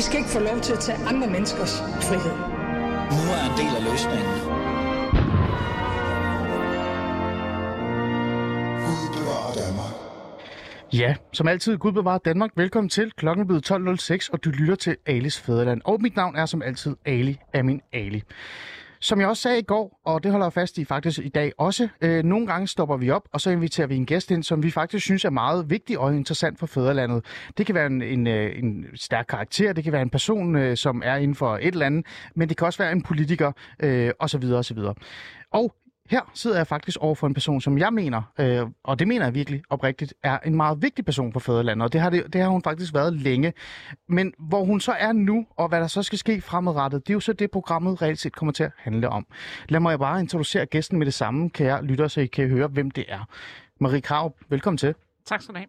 I skal ikke få lov til at tage andre menneskers frihed. Nu er en del af løsningen. Ja, som altid, Gud bevarer Danmark. Velkommen til. Klokken er blevet 12.06, og du lytter til Alis Fæderland. Og mit navn er som altid Ali Amin Ali. Som jeg også sagde i går, og det holder jeg fast i faktisk i dag også, øh, nogle gange stopper vi op, og så inviterer vi en gæst ind, som vi faktisk synes er meget vigtig og interessant for fædrelandet. Det kan være en, en, øh, en stærk karakter, det kan være en person, øh, som er inden for et eller andet, men det kan også være en politiker, øh, osv. osv. Og her sidder jeg faktisk over for en person, som jeg mener, øh, og det mener jeg virkelig oprigtigt, er en meget vigtig person for fædrelandet, og det har, det, det har hun faktisk været længe. Men hvor hun så er nu, og hvad der så skal ske fremadrettet, det er jo så det, programmet reelt set kommer til at handle om. Lad mig bare introducere gæsten med det samme, kan jeg lytte, så I kan høre, hvem det er. Marie Krav, velkommen til. Tak skal du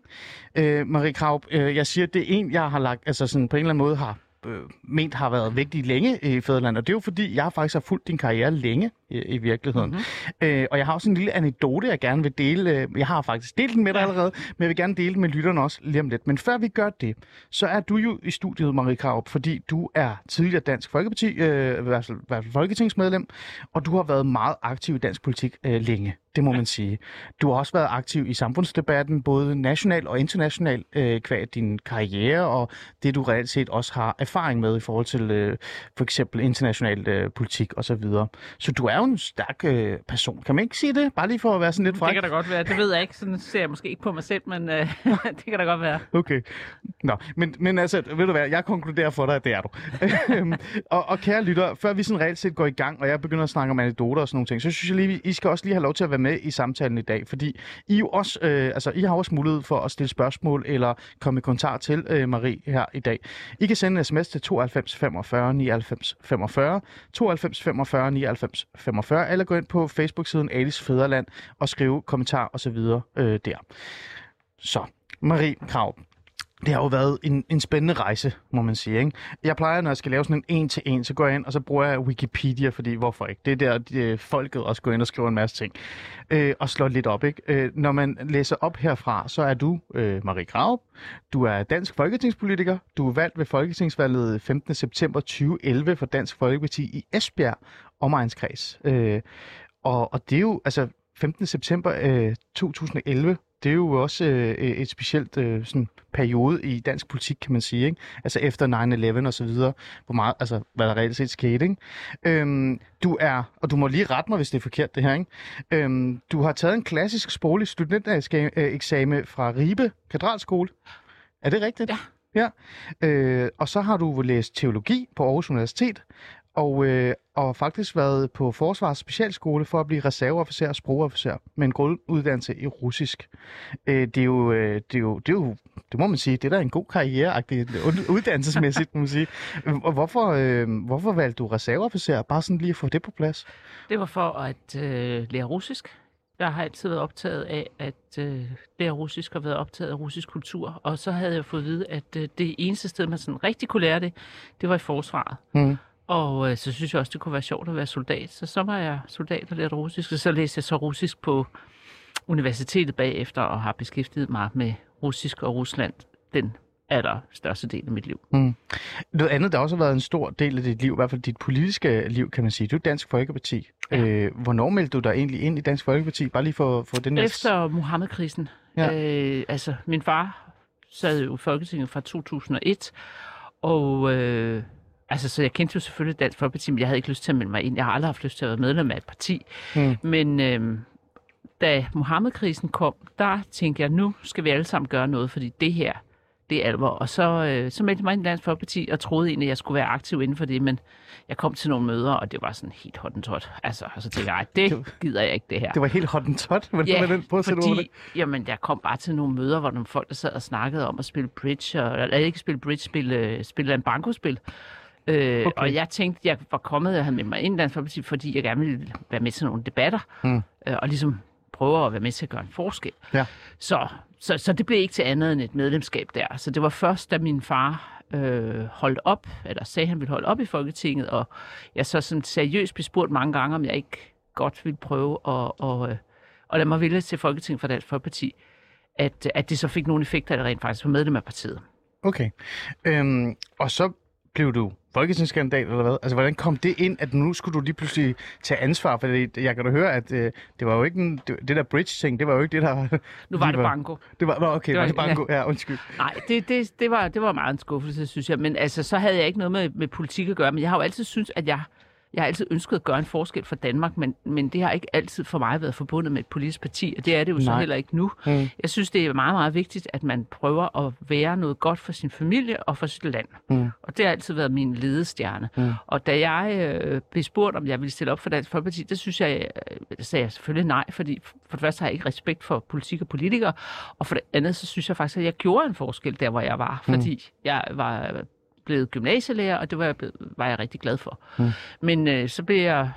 have. Øh, Marie Krav, øh, jeg siger, det er en, jeg har lagt, altså sådan på en eller anden måde har øh, ment har været vigtig længe i Fæderland, og det er jo fordi, jeg faktisk har fulgt din karriere længe i, i virkeligheden. Mm-hmm. Øh, og jeg har også en lille anekdote, jeg gerne vil dele. Øh, Jeg har faktisk delt den med dig allerede, men jeg vil gerne dele den med lytterne også lige om lidt. Men før vi gør det, så er du jo i studiet, Marie Krarup, fordi du er tidligere Dansk Folkeparti, øh, i hvert fald, i hvert fald folketingsmedlem, og du har været meget aktiv i dansk politik øh, længe. Det må man sige. Du har også været aktiv i samfundsdebatten, både national og international, øh, kvad din karriere, og det du reelt set også har erfaring med i forhold til øh, for eksempel international øh, politik osv. Så, videre. så du er jo en stærk øh, person. Kan man ikke sige det? Bare lige for at være sådan lidt Det fræk. kan da godt være. Det ved jeg ikke. Sådan ser jeg måske ikke på mig selv, men øh, det kan da godt være. Okay. Nå, men, men altså, ved du hvad, jeg konkluderer for dig, at det er du. Øhm, og, og kære lytter, før vi sådan reelt set går i gang, og jeg begynder at snakke om anekdoter og sådan nogle ting, så synes jeg lige, I skal også lige have lov til at være med i samtalen i dag, fordi I jo også, øh, altså, I har også mulighed for at stille spørgsmål eller komme i kommentar til øh, Marie her i dag. I kan sende en sms til 92 45 99 45, 92 45 99 45, eller gå ind på Facebook-siden Alice Fæderland og skrive kommentar og så videre øh, der. Så, Marie Krav, det har jo været en, en spændende rejse, må man sige. Ikke? Jeg plejer, når jeg skal lave sådan en en-til-en, så går jeg ind, og så bruger jeg Wikipedia, fordi hvorfor ikke? Det er der, de, folket også går ind og skriver en masse ting. Øh, og slår lidt op. Ikke? Øh, når man læser op herfra, så er du øh, Marie Graup. Du er dansk folketingspolitiker. Du er valgt ved folketingsvalget 15. september 2011 for Dansk Folkeparti i Esbjerg omegnskreds. Øh, og, og det er jo, altså 15. september øh, 2011, det er jo også øh, et specielt øh, sådan periode i dansk politik, kan man sige. Ikke? Altså efter 9-11 og så videre, hvor meget, altså hvad der reelt set skete. Ikke? Øhm, du er, og du må lige rette mig, hvis det er forkert det her, ikke? Øhm, du har taget en klassisk sproglig studentereksamen fra Ribe Katedralskole. Er det rigtigt? Ja. Ja. Øh, og så har du læst teologi på Aarhus Universitet, og, øh, og faktisk været på Forsvars Specialskole for at blive reserveofficer og sprogofficer med en grunduddannelse i russisk. Øh, det, er jo, øh, det, er jo, det er jo, det må man sige, det er da en god karriere uddannelsesmæssigt, må man sige. Og hvorfor, øh, hvorfor valgte du reserveofficer? Bare sådan lige at få det på plads. Det var for at øh, lære russisk. Jeg har altid været optaget af at øh, lære russisk og været optaget af russisk kultur. Og så havde jeg fået at vide, at øh, det eneste sted, man sådan rigtig kunne lære det, det var i forsvaret. Mm. Og øh, så synes jeg også, det kunne være sjovt at være soldat. Så så var jeg soldat og lærte russisk, og så læste jeg så russisk på universitetet bagefter, og har beskæftiget mig med russisk og Rusland den allerstørste del af mit liv. Mm. Noget andet, der også har været en stor del af dit liv, i hvert fald dit politiske liv, kan man sige, det er Dansk Folkeparti. Ja. Øh, hvornår meldte du dig egentlig ind i Dansk Folkeparti? Bare lige for, for den her... Efter Mohammed-krisen. Ja. Øh, altså, min far sad jo i Folketinget fra 2001, og øh, altså, så jeg kendte jo selvfølgelig Dansk Folkeparti, men jeg havde ikke lyst til at melde mig ind. Jeg har aldrig haft lyst til at være medlem af et parti. Mm. Men øh, da Mohammed-krisen kom, der tænkte jeg, nu skal vi alle sammen gøre noget, fordi det her, det er alvor. Og så, øh, så meldte jeg mig ind i Dansk Folkeparti og troede egentlig, at jeg skulle være aktiv inden for det, men jeg kom til nogle møder, og det var sådan helt hot and tot. Altså, og så tænkte jeg, "Ej, det gider jeg ikke det her. Det var helt hot and tot, men Ja, den på at på det. fordi, jamen, jeg kom bare til nogle møder, hvor nogle folk, der sad og snakkede om at spille bridge, og, eller ikke spille bridge, spille, spille en bankospil. Øh, Okay. Og jeg tænkte, jeg var kommet og havde med mig ind Dansk Folkeparti, fordi jeg gerne ville være med til nogle debatter, Mm. øh, og ligesom prøve at være med til at gøre en forskel. Ja. Så, så, så det blev ikke til andet end et medlemskab der. Så det var først, da min far øh, holdt op, eller sagde, at han ville holde op i Folketinget, og jeg så sådan seriøst blev spurgt mange gange, om jeg ikke godt ville prøve at, og, øh, og lade mig vælge til Folketinget for Dansk Folkeparti, at, at det så fik nogle effekter, der rent faktisk var medlem af partiet. Okay. Øhm, og så blev du folketingskandidat eller hvad? Altså, hvordan kom det ind, at nu skulle du lige pludselig tage ansvar? For jeg kan da høre, at øh, det var jo ikke en, det, det der bridge-ting, det var jo ikke det, der... Nu var det banko. Det var, nå, okay, det var, var det banko? Ja, undskyld. Nej, det, det, det, var, det var meget en skuffelse, synes jeg. Men altså, så havde jeg ikke noget med, med politik at gøre. Men jeg har jo altid synes, at jeg jeg har altid ønsket at gøre en forskel for Danmark, men, men det har ikke altid for mig været forbundet med et politisk parti, og det er det jo Nej. så heller ikke nu. Mm. Jeg synes, det er meget, meget vigtigt, at man prøver at være noget godt for sin familie og for sit land. Mm. Og det har altid været min ledestjerne. Mm. Og da jeg øh, blev spurgt, om jeg ville stille op for Dansk Folkeparti, det synes jeg, øh, sagde jeg selvfølgelig nej, fordi for det første har jeg ikke respekt for politik og politikere, og for det andet, så synes jeg faktisk, at jeg gjorde en forskel der, hvor jeg var, mm. fordi jeg var blevet gymnasielærer, og det var jeg, blevet, var jeg rigtig glad for. Mm. Men øh, så blev jeg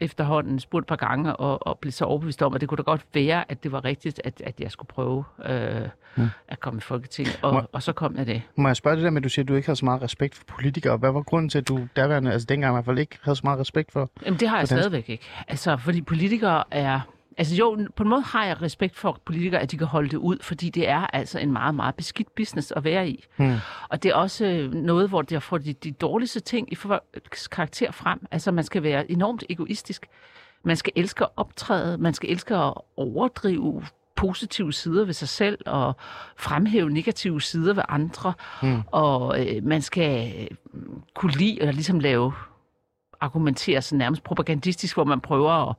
efterhånden spurgt et par gange, og, og blev så overbevist om, at det kunne da godt være, at det var rigtigt, at, at jeg skulle prøve øh, mm. at komme i Folketinget, og, må, og så kom jeg det. Må jeg spørge det der med, at du siger, at du ikke har så meget respekt for politikere. Hvad var grunden til, at du derværende, altså dengang i hvert fald ikke havde så meget respekt for? Jamen det har jeg stadigvæk ikke. Altså, fordi politikere er Altså jo, på en måde har jeg respekt for politikere, at de kan holde det ud, fordi det er altså en meget, meget beskidt business at være i. Hmm. Og det er også øh, noget, hvor de får de, de dårligste ting i folks karakter frem. Altså man skal være enormt egoistisk. Man skal elske at optræde, man skal elske at overdrive positive sider ved sig selv og fremhæve negative sider ved andre. Hmm. Og øh, man skal øh, kunne lide at ligesom lave argumentere så nærmest propagandistisk, hvor man prøver at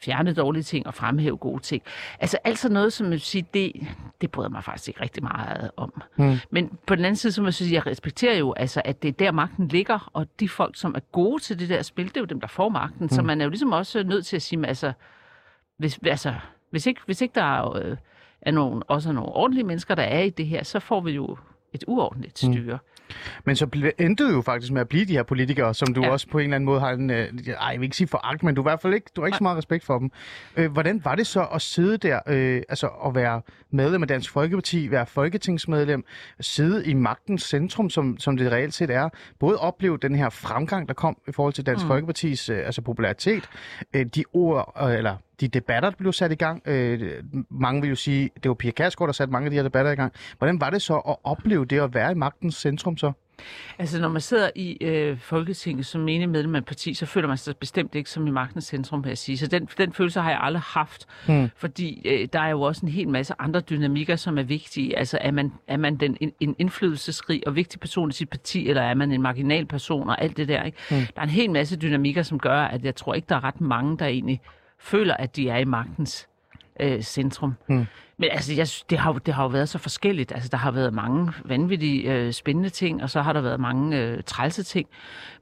fjerne dårlige ting og fremhæve gode ting. Altså alt sådan noget, som jeg sige, det, det bryder mig faktisk ikke rigtig meget om. Mm. Men på den anden side, så må jeg sige, jeg respekterer jo, altså, at det er der magten ligger, og de folk, som er gode til det der spil, det er jo dem, der får magten. Mm. Så man er jo ligesom også nødt til at sige, altså, hvis, altså, hvis, ikke, hvis ikke der er, øh, er nogen, også er nogle ordentlige mennesker, der er i det her, så får vi jo et uordentligt mm. styre. Mm. Men så endte jo faktisk med at blive de her politikere, som du ja. også på en eller anden måde har en, øh, ej, jeg vil ikke sige foragt, men du, i hvert fald ikke, du har ikke så meget respekt for dem. Øh, hvordan var det så at sidde der, øh, altså at være medlem af Dansk Folkeparti, være folketingsmedlem, sidde i magtens centrum, som, som det reelt set er, både opleve den her fremgang, der kom i forhold til Dansk mm. Folkepartis øh, altså popularitet, øh, de ord, øh, eller de debatter, der blev sat i gang. Øh, mange vil jo sige, det var Pia Kærsgaard, der satte mange af de her debatter i gang. Hvordan var det så at opleve det at være i magtens centrum så? Altså, når man sidder i øh, Folketinget som menig medlem af et parti, så føler man sig bestemt ikke som i magtens centrum, vil jeg sige. Så den, den følelse har jeg aldrig haft, hmm. fordi øh, der er jo også en hel masse andre dynamikker, som er vigtige. Altså, er man, er man den, en, en indflydelsesrig og vigtig person i sit parti, eller er man en marginal person og alt det der, ikke? Hmm. Der er en hel masse dynamikker, som gør, at jeg tror ikke, der er ret mange, der egentlig føler, at de er i magtens øh, centrum. Hmm. Men altså, jeg, det, har, det har jo været så forskelligt. Altså, der har været mange vanvittige øh, spændende ting, og så har der været mange øh, trælse ting.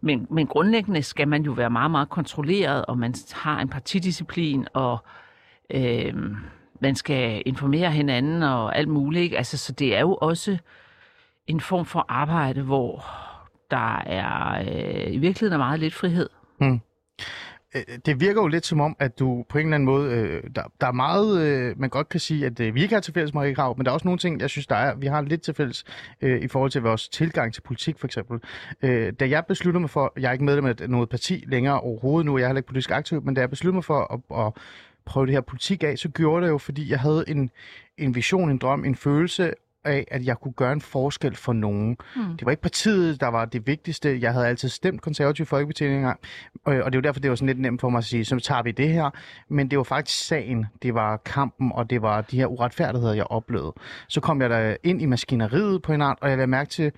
Men, men grundlæggende skal man jo være meget, meget kontrolleret, og man har en partidisciplin, og øh, man skal informere hinanden og alt muligt. Ikke? Altså, så det er jo også en form for arbejde, hvor der er øh, i virkeligheden er meget lidt frihed. Hmm. Øh, det virker jo lidt som om, at du på en eller anden måde, øh, der, der er meget, øh, man godt kan sige, at øh, vi ikke har til fælles, Marie Krav, men der er også nogle ting, jeg synes, der er, vi har lidt til fælles øh, i forhold til vores tilgang til politik, for eksempel. Øh, da jeg besluttede mig for, jeg er ikke medlem af noget parti længere overhovedet nu, jeg er heller ikke politisk aktiv, men da jeg besluttede mig for at, at prøve det her politik af, så gjorde det jo, fordi jeg havde en, en vision, en drøm, en følelse af, at jeg kunne gøre en forskel for nogen. Mm. Det var ikke partiet, der var det vigtigste. Jeg havde altid stemt konservativ folkeparti engang, og, og det var derfor, det var sådan lidt nemt for mig at sige, så tager vi det her. Men det var faktisk sagen, det var kampen, og det var de her uretfærdigheder, jeg oplevede. Så kom jeg der ind i maskineriet på en art, og jeg lagde mærke til, Øh,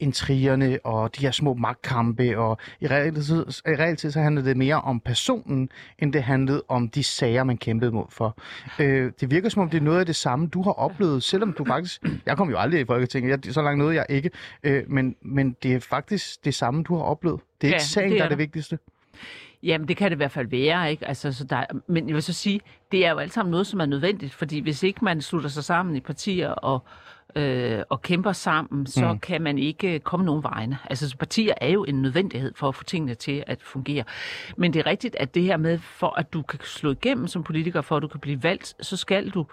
intrigerne og de her små magtkampe, og i realitet, i realitet så handlede det mere om personen, end det handlede om de sager, man kæmpede mod for. Øh, det virker som om, det er noget af det samme, du har oplevet, selvom du faktisk... Jeg kom jo aldrig i Folketinget, jeg, så langt noget jeg ikke, øh, men, men det er faktisk det samme, du har oplevet. Det er ja, ikke sagen, det er der er det vigtigste. Jamen, det kan det i hvert fald være, ikke? Altså, så der, men jeg vil så sige, det er jo alt sammen noget, som er nødvendigt, fordi hvis ikke man slutter sig sammen i partier og øh, og kæmper sammen, så mm. kan man ikke komme nogen vegne. Altså så partier er jo en nødvendighed for at få tingene til at fungere. Men det er rigtigt, at det her med, for at du kan slå igennem som politiker, for at du kan blive valgt, så skal du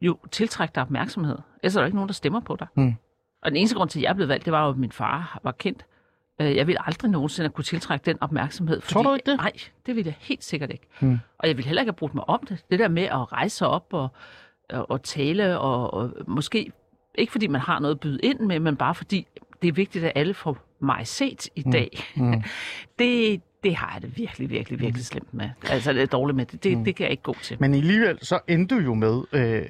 jo tiltrække dig opmærksomhed. Ellers er der ikke nogen, der stemmer på dig. Mm. Og den eneste grund til, at jeg blev valgt, det var jo, at min far var kendt. Øh, jeg ville aldrig nogensinde kunne tiltrække den opmærksomhed. Fordi, Tror du ikke det? Nej, det ville jeg helt sikkert ikke. Hmm. Og jeg ville heller ikke have brugt mig om det. Det der med at rejse op og, og, og tale, og, og måske ikke fordi man har noget at byde ind med, men bare fordi det er vigtigt, at alle får mig set i dag. Mm. det, det har jeg det virkelig, virkelig, virkelig slemt med. Altså, det er dårligt med det. Det, mm. det kan jeg ikke gå til. Men alligevel så endte du jo med øh,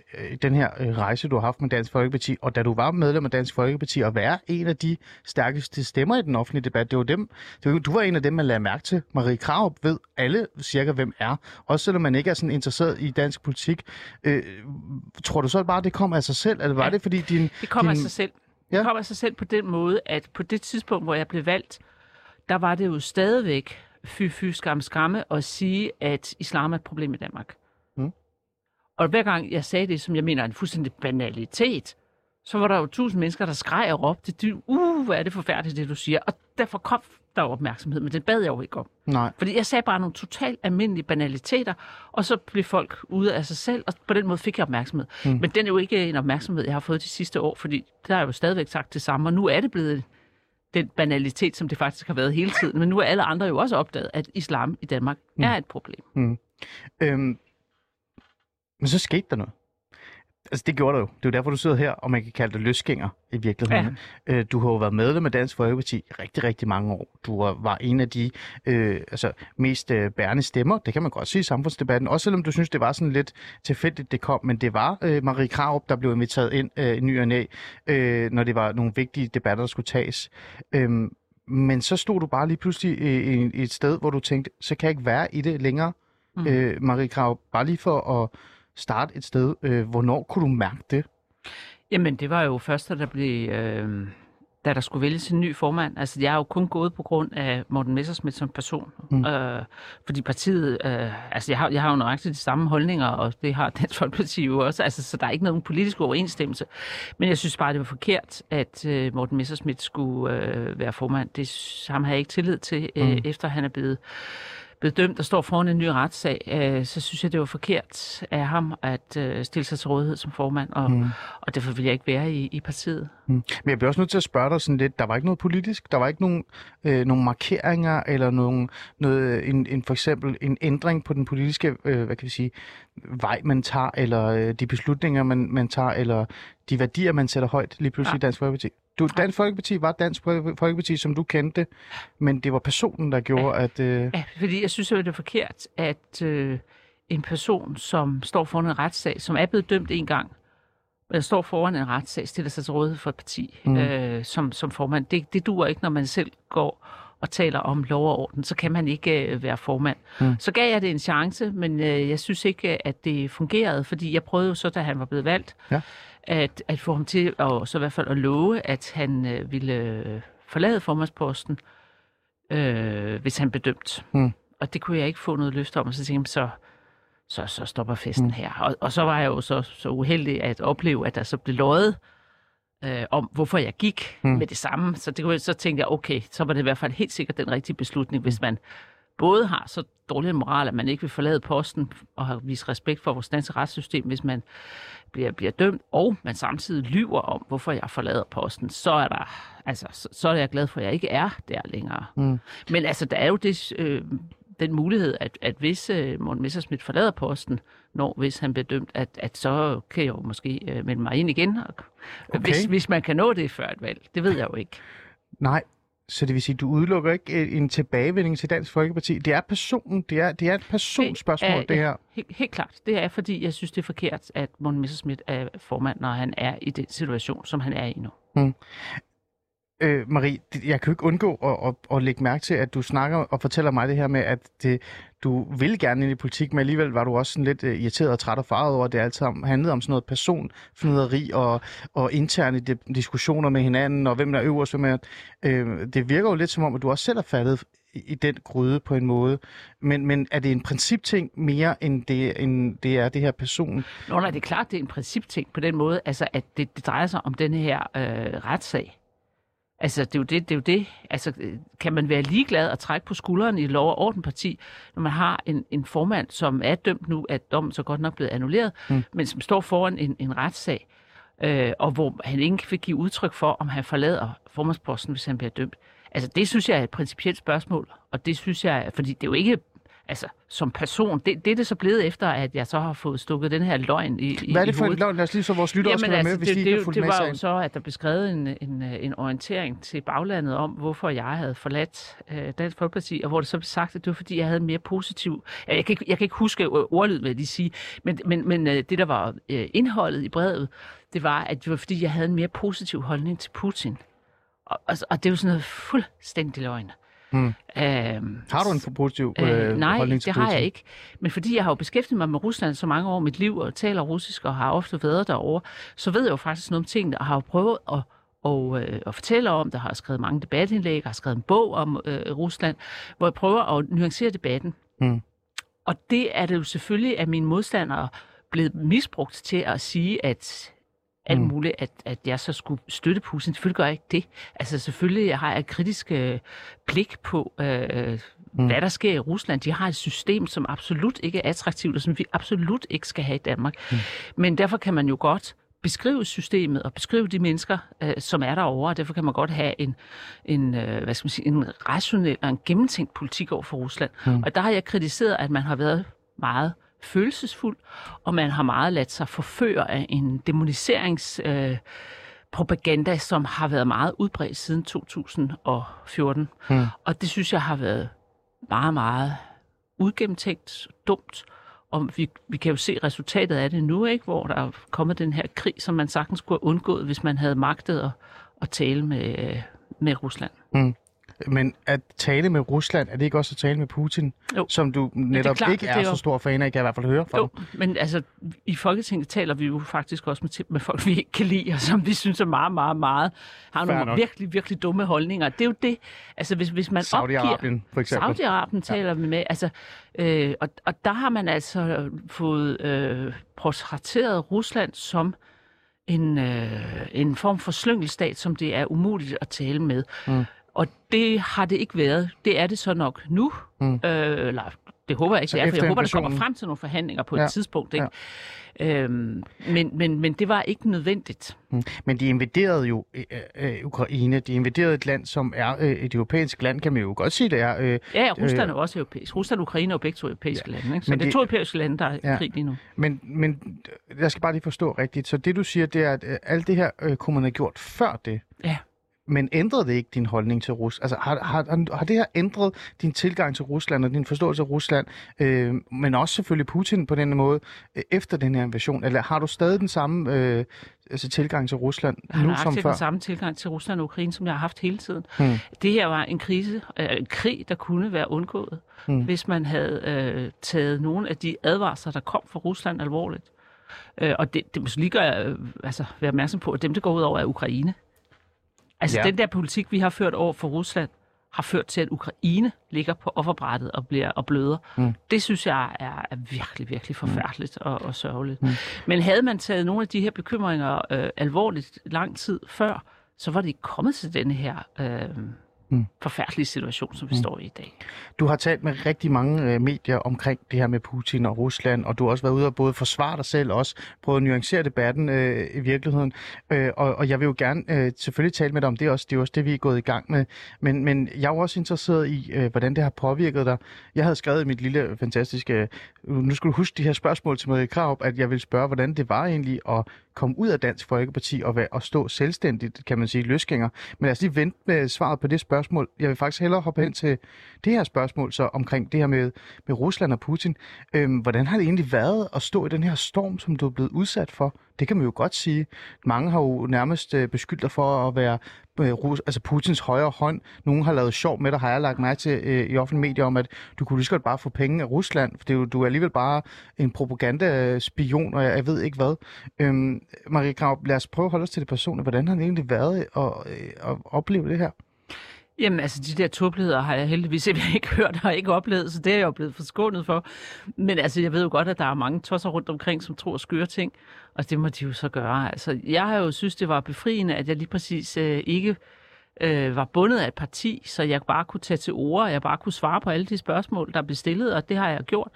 den her øh, rejse, du har haft med Dansk Folkeparti, og da du var medlem af Dansk Folkeparti, at være en af de stærkeste stemmer i den offentlige debat, det var dem, det var, du var en af dem, man lagde mærke til. Marie Krav ved alle cirka, hvem er. Også selvom man ikke er sådan interesseret i dansk politik. Øh, tror du så bare, det kom af sig selv, eller var Ja, det fordi din... Det kommer din... af sig selv. Ja. Kommer af sig selv på den måde, at på det tidspunkt, hvor jeg blev valgt, der var det jo stadigvæk fy, fy, skam, skamme at sige, at islam er et problem i Danmark. Mm. Og hver gang jeg sagde det, som jeg mener er en fuldstændig banalitet, så var der jo tusind mennesker, der skreg og råbte, "Du- uh, hvad er det forfærdeligt, det du siger. Og derfor kom der opmærksomhed, men det bad jeg jo ikke om. Nej. Fordi jeg sagde bare nogle totalt almindelige banaliteter, og så blev folk ude af sig selv, og på den måde fik jeg opmærksomhed. Mm. Men den er jo ikke en opmærksomhed, jeg har fået de sidste år, fordi der er jo stadigvæk sagt det samme, og nu er det blevet den banalitet, som det faktisk har været hele tiden. Men nu er alle andre jo også opdaget, at islam i Danmark mm. er et problem. Øhm, men så skete der noget. Altså, det gjorde der jo. Det er jo derfor, du sidder her, og man kan kalde dig løsgænger i virkeligheden. Ja. Øh, du har jo været medlem af Dansk Folkeparti i rigtig, rigtig mange år. Du var, en af de øh, altså, mest øh, bærende stemmer, det kan man godt sige i samfundsdebatten. Også selvom du synes, det var sådan lidt tilfældigt, det kom. Men det var øh, Marie Krarup, der blev inviteret ind øh, i ny og næ, øh, når det var nogle vigtige debatter, der skulle tages. Øhm, men så stod du bare lige pludselig i, i, i et sted, hvor du tænkte, så kan jeg ikke være i det længere mm. øh, Marie Krav, bare lige for at starte et sted. Øh, hvornår kunne du mærke det? Jamen, det var jo først, da der blev... Øh, da der skulle vælges en ny formand. Altså, jeg er jo kun gået på grund af Morten Messersmith som person. Mm. Øh, fordi partiet... Øh, altså, jeg har, jeg har jo nøjagtigt de samme holdninger, og det har Dansk Folkeparti jo også. Altså, så der er ikke nogen politisk overensstemmelse. Men jeg synes bare, det var forkert, at øh, Morten Messersmith skulle øh, være formand. Det ham har jeg ikke tillid til, øh, Mm. efter han er blevet blevet dømt og står foran en ny retssag, øh, så synes jeg, det var forkert af ham at øh, stille sig til rådighed som formand, og, mm. og derfor vil jeg ikke være i, i partiet. Men jeg bliver også nødt til at spørge dig sådan lidt, der var ikke noget politisk, der var ikke nogen, øh, nogen markeringer, eller nogen, noget, en, en, for eksempel en ændring på den politiske, øh, hvad kan vi sige, vej man tager, eller øh, de beslutninger man, man tager, eller de værdier man sætter højt lige pludselig Ja. i Dansk Folkeparti. Du, Dansk Folkeparti var Dansk Folkeparti, som du kendte, men det var personen, der gjorde, at... Øh, Ja, fordi jeg synes jo, det er forkert, at øh, en person, som står foran en retssag, som er blevet dømt en gang, eller står foran en retssag, stiller sig til rådighed for et parti mm. øh, som, som formand. Det, det duer ikke, når man selv går og taler om lov og orden, så kan man ikke øh, være formand. Mm. Så gav jeg det en chance, men øh, jeg synes ikke, at det fungerede, fordi jeg prøvede jo så, da han var blevet valgt, Ja. at, at få ham til at, så i hvert fald at love, at han øh, ville øh, forlade formandsposten, øh, hvis han blev dømt. Mm. Og det kunne jeg ikke få noget løfte om, og så tænkte jeg, så, så, så stopper festen mm. her. Og, og så var jeg jo så, så uheldig at opleve, at der så blev løjet øh, om, hvorfor jeg gik mm. med det samme. Så, det, så tænkte jeg, okay, så var det i hvert fald helt sikkert den rigtige beslutning, hvis man både har så dårlig moral, at man ikke vil forlade posten og har vist respekt for vores danske retssystem, hvis man bliver, bliver dømt, og man samtidig lyver om, hvorfor jeg forlader posten, så er der, altså, så, så er jeg glad for, at jeg ikke er der længere. Mm. Men altså, der er jo det, øh, den mulighed, at, at hvis øh, Morten Messersmith forlader posten, når hvis han bliver dømt, at, at så kan jeg jo måske øh, melde mig ind igen, og, okay. hvis, hvis man kan nå det før et valg. Det ved jeg jo ikke. Nej, så det vil sige, du udelukker ikke øh, en tilbagevending til Dansk Folkeparti. Det er personen, det er, det er et personspørgsmål, er- det her. Helt, helt klart. Det er, fordi jeg synes, det er forkert, at Morten Messersmith er formand, når han er i den situation, som han er i nu. Øh, Marie, jeg kan jo ikke undgå at, at, at lægge mærke til, at du snakker og fortæller mig det her med, at det, du vil gerne ind i politik, men alligevel var du også sådan lidt øh, irriteret og træt og farvet over, at det altid handlede om sådan noget personfnideri og, og interne diskussioner med hinanden, og hvem der er øverst, hvem er... Øh, det virker jo lidt som om, at du også selv er faldet i, den gryde på en måde. Men, men er det en principting mere, end det, end det er det her person? Nå, nej, det er klart, det er en principting på den måde, altså, at det, det drejer sig om den her øh, retssag. Altså, det er, jo det, det er jo det. Altså, kan man være ligeglad og trække på skulderen i lov- og ordenparti, når man har en, en formand, som er dømt nu, at dommen så godt nok blevet annulleret, mm. men som står foran en, en retssag, øh, og hvor han ikke vil give udtryk for, om han forlader formandsposten, hvis han bliver dømt. Altså, det synes jeg er et principielt spørgsmål, og det synes jeg, fordi det er jo ikke altså, som person. Det, det er det så blevet efter, at jeg så har fået stukket den her løgn i, Hvad er det for en løgn? Lad os lige så vores lyttere også skal være med, hvis altså, det, de ikke det, har fulgt det med var jo så, at der blev skrevet en, en, øh, en orientering til baglandet om, hvorfor jeg havde forladt øh, Dansk Folkeparti, og hvor det så blev sagt, at det var, fordi jeg havde en mere positiv... Jeg kan ikke, jeg kan ikke huske øh, ordlyden, hvad de sige, men, men, men øh, det, der var øh, indholdet i brevet, det var, at det var, fordi jeg havde en mere positiv holdning til Putin. Og, og, og det er jo sådan noget fuldstændig løgn. Hmm. Øhm, Har du en for positiv øh, Øh, nej, holdning til det har jeg ikke. Men fordi jeg har jo beskæftiget mig med Rusland så mange år i mit liv, og taler russisk, og har ofte været derovre, så ved jeg jo faktisk noget om tingene, og har jo prøvet at, og, øh, at fortælle om det, har skrevet mange debatindlæg, har skrevet en bog om øh, Rusland, hvor jeg prøver at nuancere debatten. Mm. Og det er det jo selvfølgelig af mine modstandere blevet misbrugt til at sige, at alt Mm. muligt, at, at jeg så skulle støtte Putin. Selvfølgelig gør jeg ikke det. Altså selvfølgelig har jeg et kritisk øh, blik på, øh, mm. hvad der sker i Rusland. De har et system, som absolut ikke er attraktivt, og som vi absolut ikke skal have i Danmark. Mm. Men derfor kan man jo godt beskrive systemet og beskrive de mennesker, øh, som er derovre, og derfor kan man godt have en, en, øh, hvad skal man sige, en rationel og en gennemtænkt politik over for Rusland. Mm. Og der har jeg kritiseret, at man har været meget følelsesfuld, og man har meget ladt sig forføre af en demoniserings... Øh, propaganda, som har været meget udbredt siden 2014. Hmm. Og det synes jeg har været meget, meget udgennemtænkt, dumt. Og vi, vi kan jo se resultatet af det nu, ikke? hvor der er kommet den her krig, som man sagtens kunne have undgået, hvis man havde magtet at, at tale med, med Rusland. Men at tale med Rusland, er det ikke også at tale med Putin? Jo. Som du netop klart, ikke er, er så stor fan af, kan jeg i hvert fald høre fra Jo, dig. men altså, i Folketinget taler vi jo faktisk også med, med folk, vi ikke kan lide, og som vi synes er meget, meget, meget, har Fair nogle nok. virkelig, virkelig dumme holdninger. Det er jo det, altså hvis, hvis man. Saudi-Arabien, for eksempel. Saudi-Arabien taler vi med, altså, øh, og, og der har man altså fået øh, portrætteret Rusland som en, øh, en form for slyngelstat, som det er umuligt at tale med. Mm. Og det har det ikke været. Det er det så nok nu. Mm. Øh, eller, det håber jeg ikke, Så det er, for jeg håber, der kommer frem til nogle forhandlinger på Ja, et tidspunkt. Ikke? Øhm, men, men, men det var ikke nødvendigt. Mm. Men de invaderede jo øh, øh, Ukraine. De invaderede et land, som er øh, et europæisk land, kan man jo godt sige, det er. Øh, Ja, ja Rusland er jo også europæisk. Rusland og Ukraine er jo begge to europæiske ja. lande. Ikke? Så Men det er to europæiske lande, der er Ja. krig lige nu. men, men jeg skal bare lige forstå rigtigt. Så det, du siger, det er, at øh, alt det her øh, kunne man have gjort før det. Ja. Men ændrede det ikke din holdning til Rusland? Altså, har, har, har det her ændret din tilgang til Rusland og din forståelse af Rusland, øh, men også selvfølgelig Putin på den måde, øh, efter den her invasion? Eller har du stadig den samme øh, altså, tilgang til Rusland Jeg har nu som før? den samme tilgang til Rusland og Ukraine, som jeg har haft hele tiden. Hmm. Det her var en krise, øh, en krig, der kunne være undgået, Hmm. hvis man havde øh, taget nogle af de advarsler, der kom fra Rusland alvorligt. Øh, og det, det må lige gøre, øh, altså, være opmærksom på, at dem, det går ud over, er Ukraine. Altså Ja. den der politik, vi har ført over for Rusland, har ført til, at Ukraine ligger på offerbrættet og bliver og bløder. Mm. Det synes jeg er, er virkelig, virkelig forfærdeligt mm. og, og sørgeligt. Mm. Mm. Men havde man taget nogle af de her bekymringer øh, alvorligt lang tid før, så var det ikke kommet til denne her øh, Mm. forfærdelige situation, som vi Mm. står i i dag. Du har talt med rigtig mange øh, medier omkring det her med Putin og Rusland, og du har også været ude og både forsvare dig selv og også prøve at nuancere debatten øh, i virkeligheden. Øh, og, og jeg vil jo gerne øh, selvfølgelig tale med dig om det også. Det er også det, vi er gået i gang med. Men, men jeg er jo også interesseret i, øh, hvordan det har påvirket dig. Jeg havde skrevet mit lille fantastiske... Nu skal du huske de her spørgsmål til Marie Krav, at jeg vil spørge, hvordan det var egentlig at komme ud af Dansk Folkeparti og, være, og stå selvstændigt, kan man sige, løsgænger. Men lad os lige vente med svaret på det spørgsmål. Jeg vil faktisk hellere hoppe hen til det her spørgsmål så omkring det her med, med Rusland og Putin. Øhm, hvordan har det egentlig været at stå i den her storm, som du er blevet udsat for? Det kan man jo godt sige. Mange har jo nærmest øh, beskyldt dig for at være øh, Rus- altså Putins højre hånd. Nogle har lavet sjov med dig, har jeg lagt mærke til øh, i offentlige medier, om at du kunne lige så godt bare få penge af Rusland, for det er jo, du er alligevel bare en propagandaspion, og jeg, jeg ved ikke hvad. Øhm, Marie Krav, lad os prøve at holde os til det personlige. Hvordan har det egentlig været at, øh, at opleve det her? Jamen altså, de der tåbeligheder har jeg heldigvis ikke hørt og ikke oplevet, så det er jeg jo blevet forskånet for. Men altså, jeg ved jo godt, at der er mange tosser rundt omkring, som tror skøre ting, og det må de jo så gøre. Altså, jeg har jo synes, det var befriende, at jeg lige præcis øh, ikke øh, var bundet af et parti, så jeg bare kunne tage til ord, og jeg bare kunne svare på alle de spørgsmål, der blev stillet, og det har jeg gjort.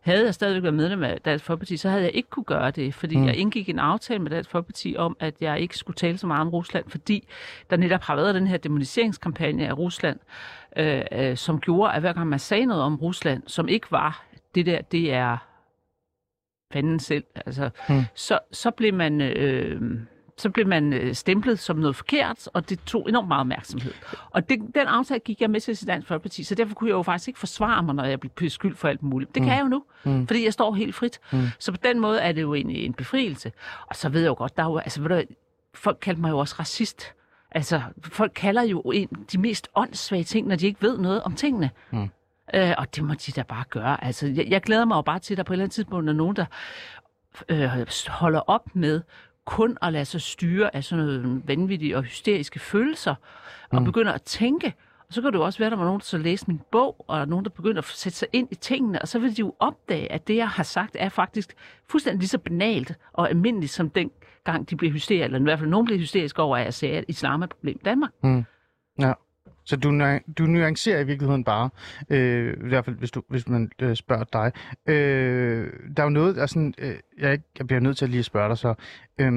Havde jeg stadigvæk været medlem af Dansk Folkeparti, så havde jeg ikke kunne gøre det, fordi mm. jeg indgik en aftale med Dansk Folkeparti om, at jeg ikke skulle tale så meget om Rusland, fordi der netop har været den her demoniseringskampagne af Rusland, øh, øh, som gjorde, at hver gang man sagde noget om Rusland, som ikke var det der, det er fanden selv, altså, Mm. så, så blev man... Øh, så blev man øh, stemplet som noget forkert, og det tog enormt meget opmærksomhed. Og det, den aftale gik jeg med til Dansk Folkeparti, så derfor kunne jeg jo faktisk ikke forsvare mig, når jeg blev beskyldt for alt muligt. Det kan jeg jo nu, Mm. fordi jeg står helt frit. Mm. Så på den måde er det jo en, en befrielse. Og så ved jeg jo godt, der er jo, altså, ved du, folk kalder mig jo også racist. Altså, folk kalder jo en de mest åndssvage ting, når de ikke ved noget om tingene. Mm. Øh, og det må de da bare gøre. Altså, jeg, jeg glæder mig jo bare til, at der på et eller andet tidspunkt er nogen, der øh, holder op med kun at lade sig styre af sådan noget vanvittige og hysteriske følelser, og Mm. begynder at tænke. Og så kan det jo også være, at der var nogen, der så læste min bog, og nogen, der begynder at sætte sig ind i tingene, og så vil de jo opdage, at det, jeg har sagt, er faktisk fuldstændig lige så banalt og almindeligt, som den gang de blev hysteriske, eller i hvert fald nogen blev hysteriske over, at jeg sagde, at islam er et problem i Danmark. Ja. Så du, du nuancerer i virkeligheden bare, øh, i hvert fald hvis, du, hvis man øh, spørger dig. Øh, der er jo noget, der er sådan, øh, jeg, jeg bliver nødt til at lige spørge dig så. Øh,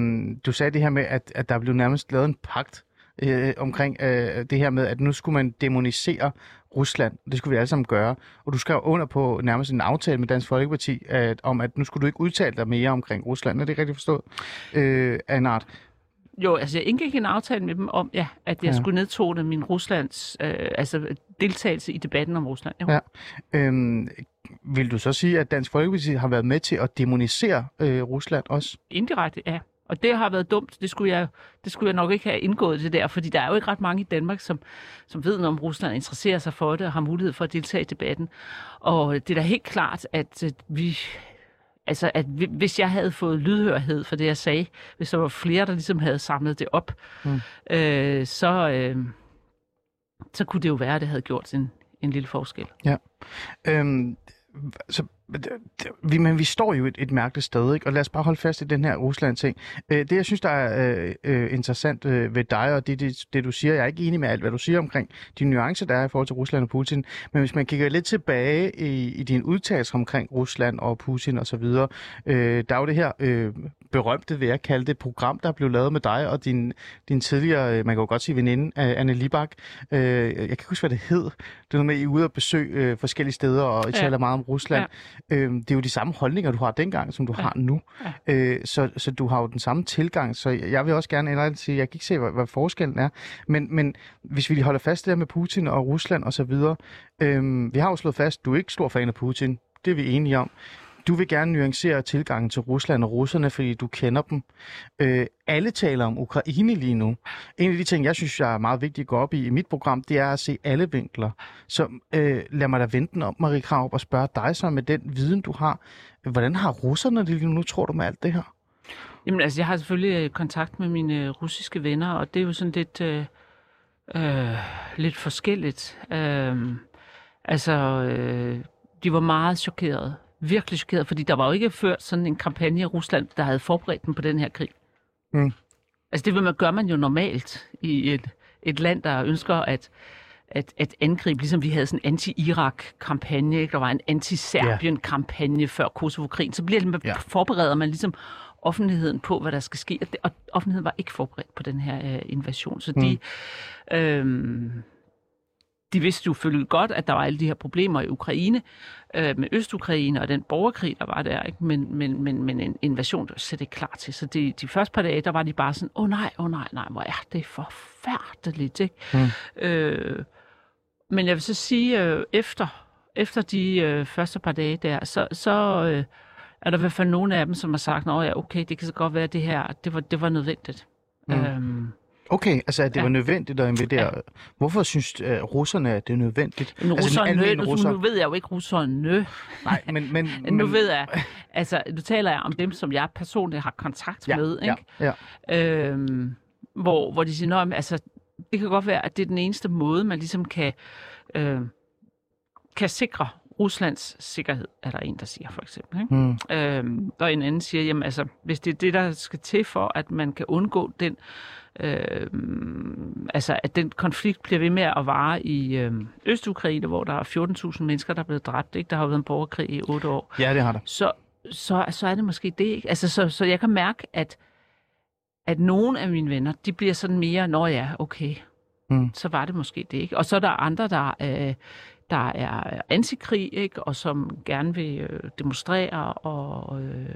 du sagde det her med, at, at der blev nærmest lavet en pagt øh, omkring øh, det her med, at nu skulle man demonisere Rusland. Det skulle vi alle sammen gøre. Og du skrev under på nærmest en aftale med Dansk Folkeparti at, om, at nu skulle du ikke udtale dig mere omkring Rusland. Er det rigtigt forstået? Øh, Anart. Jo, altså jeg indgik en aftale med dem om, ja, at jeg Ja. skulle nedtone min Ruslands, øh, altså deltagelse i debatten om Rusland. Jo. Ja. Øhm, vil du så sige, at Dansk Folkeparti har været med til at demonisere øh, Rusland også? Indirekte, ja. Og det har været dumt. Det skulle, jeg, det skulle jeg nok ikke have indgået det der, fordi der er jo ikke ret mange i Danmark, som, som ved noget om Rusland, interesserer sig for det og har mulighed for at deltage i debatten. Og det er da helt klart, at øh, vi... Altså, at vi- hvis jeg havde fået lydhørhed for det, jeg sagde, hvis der var flere, der ligesom havde samlet det op, Mm. øh, så, øh, så kunne det jo være, at det havde gjort en, en lille forskel. Øhm, så, vi, men vi står jo et, et mærkeligt sted, ikke? og lad os bare holde fast i den her Rusland-ting. Øh, det, jeg synes, der er øh, øh, interessant øh, ved dig, og det, det, det, du siger, jeg er ikke enig med alt, hvad du siger omkring de nuancer, der er i forhold til Rusland og Putin, men hvis man kigger lidt tilbage i, i din udtalelse omkring Rusland og Putin osv., øh, der er jo det her øh, berømte, vil jeg kalde det, program, der blev lavet med dig og din, din tidligere, øh, man kan jo godt sige veninde, øh, Anne Libak. Øh, jeg kan ikke huske, hvad det hed. Det er noget med, at I er ude og besøge øh, forskellige steder, og I Ja. taler meget om Rusland. Ja. Øh, det er jo de samme holdninger, du har dengang, som du ja. Har nu. Ja. Øh, så, så du har jo den samme tilgang, så jeg vil også gerne ærligt sige, jeg kan ikke se, hvad, hvad forskellen er. Men, men hvis vi lige holder fast der med Putin og Rusland og så videre, øh, vi har jo slået fast, du er ikke stor fan af Putin. Det er vi enige om. Du vil gerne nuancere tilgangen til Rusland og russerne, fordi du kender dem. Øh, alle taler om Ukraine lige nu. En af de ting, jeg synes, jeg er meget vigtigt at gå op i i mit program, det er at se alle vinkler. Så øh, lad mig da vente den om, Marie Krav, og spørge dig så med den viden, du har. Hvordan har russerne det lige nu, tror du, med alt det her? Jamen altså, jeg har selvfølgelig øh, kontakt med mine øh, russiske venner, og det er jo sådan lidt, øh, øh, lidt forskelligt. Øh, altså, øh, de var meget chokerede. Virkelig chokerede, fordi der var jo ikke ført sådan en kampagne i Rusland, der havde forberedt dem på den her krig. Mm. Altså, det vil man, gør man jo normalt i et, et land, der ønsker at at, at angribe, ligesom vi havde sådan en anti-Irak-kampagne, ikke? der var en anti-Serbien-kampagne før Kosovo-krigen, så bliver det, Ja. forbereder man ligesom offentligheden på, hvad der skal ske. Og, det, og offentligheden var ikke forberedt på den her øh, invasion. Så de, øhm, de vidste jo selvfølgelig godt, at der var alle de her problemer i Ukraine, øh, med Øst-Ukraine og den borgerkrig, der var der. Ikke? Men, men, men, men en invasion, der slet ikke klar til. Så de, de første par dage, der var de bare sådan, åh oh, nej, åh oh, nej, nej, hvor er det forfærdeligt. Ikke? Mm. Øh, men jeg vil så sige, øh, efter, efter de øh, første par dage der, så, så øh, er der i hvert fald nogle af dem, som har sagt, at ja, okay, det kan så godt være, at det her, det var, det var nødvendigt. Mm. Øhm, Okay, altså at det ja. Var nødvendigt at invadere. Ja. Hvorfor synes uh, russerne, at det er nødvendigt? men altså, russerne, almindelige nu, russer- nu ved jeg jo ikke russerne. Nej, men... men, Men nu ved jeg, altså nu taler jeg om dem, som jeg personligt har kontakt ja, med, ikke? Ja, ja. Øhm, hvor, hvor de siger, men, altså, det kan godt være, at det er den eneste måde, man ligesom kan, øh, kan sikre Ruslands sikkerhed, er der en, der siger for eksempel. Ikke? Mm. Øhm, og en anden siger, jamen altså, hvis det er det, der skal til for, at man kan undgå den Øh, altså, at den konflikt bliver ved med at vare i øh, Øst-Ukraine, hvor der er 14.000 mennesker, der er blevet dræbt. Ikke? Der har jo været en borgerkrig i otte år. Ja, det har der. Så, så, så er det måske det. Ikke? Altså, så, så jeg kan mærke, at, at nogle af mine venner, de bliver sådan mere, når ja, okay, Mm. så var det måske det. Ikke? Og så er der andre, der, øh, der er antikrig, ikke? og som gerne vil øh, demonstrere og, øh,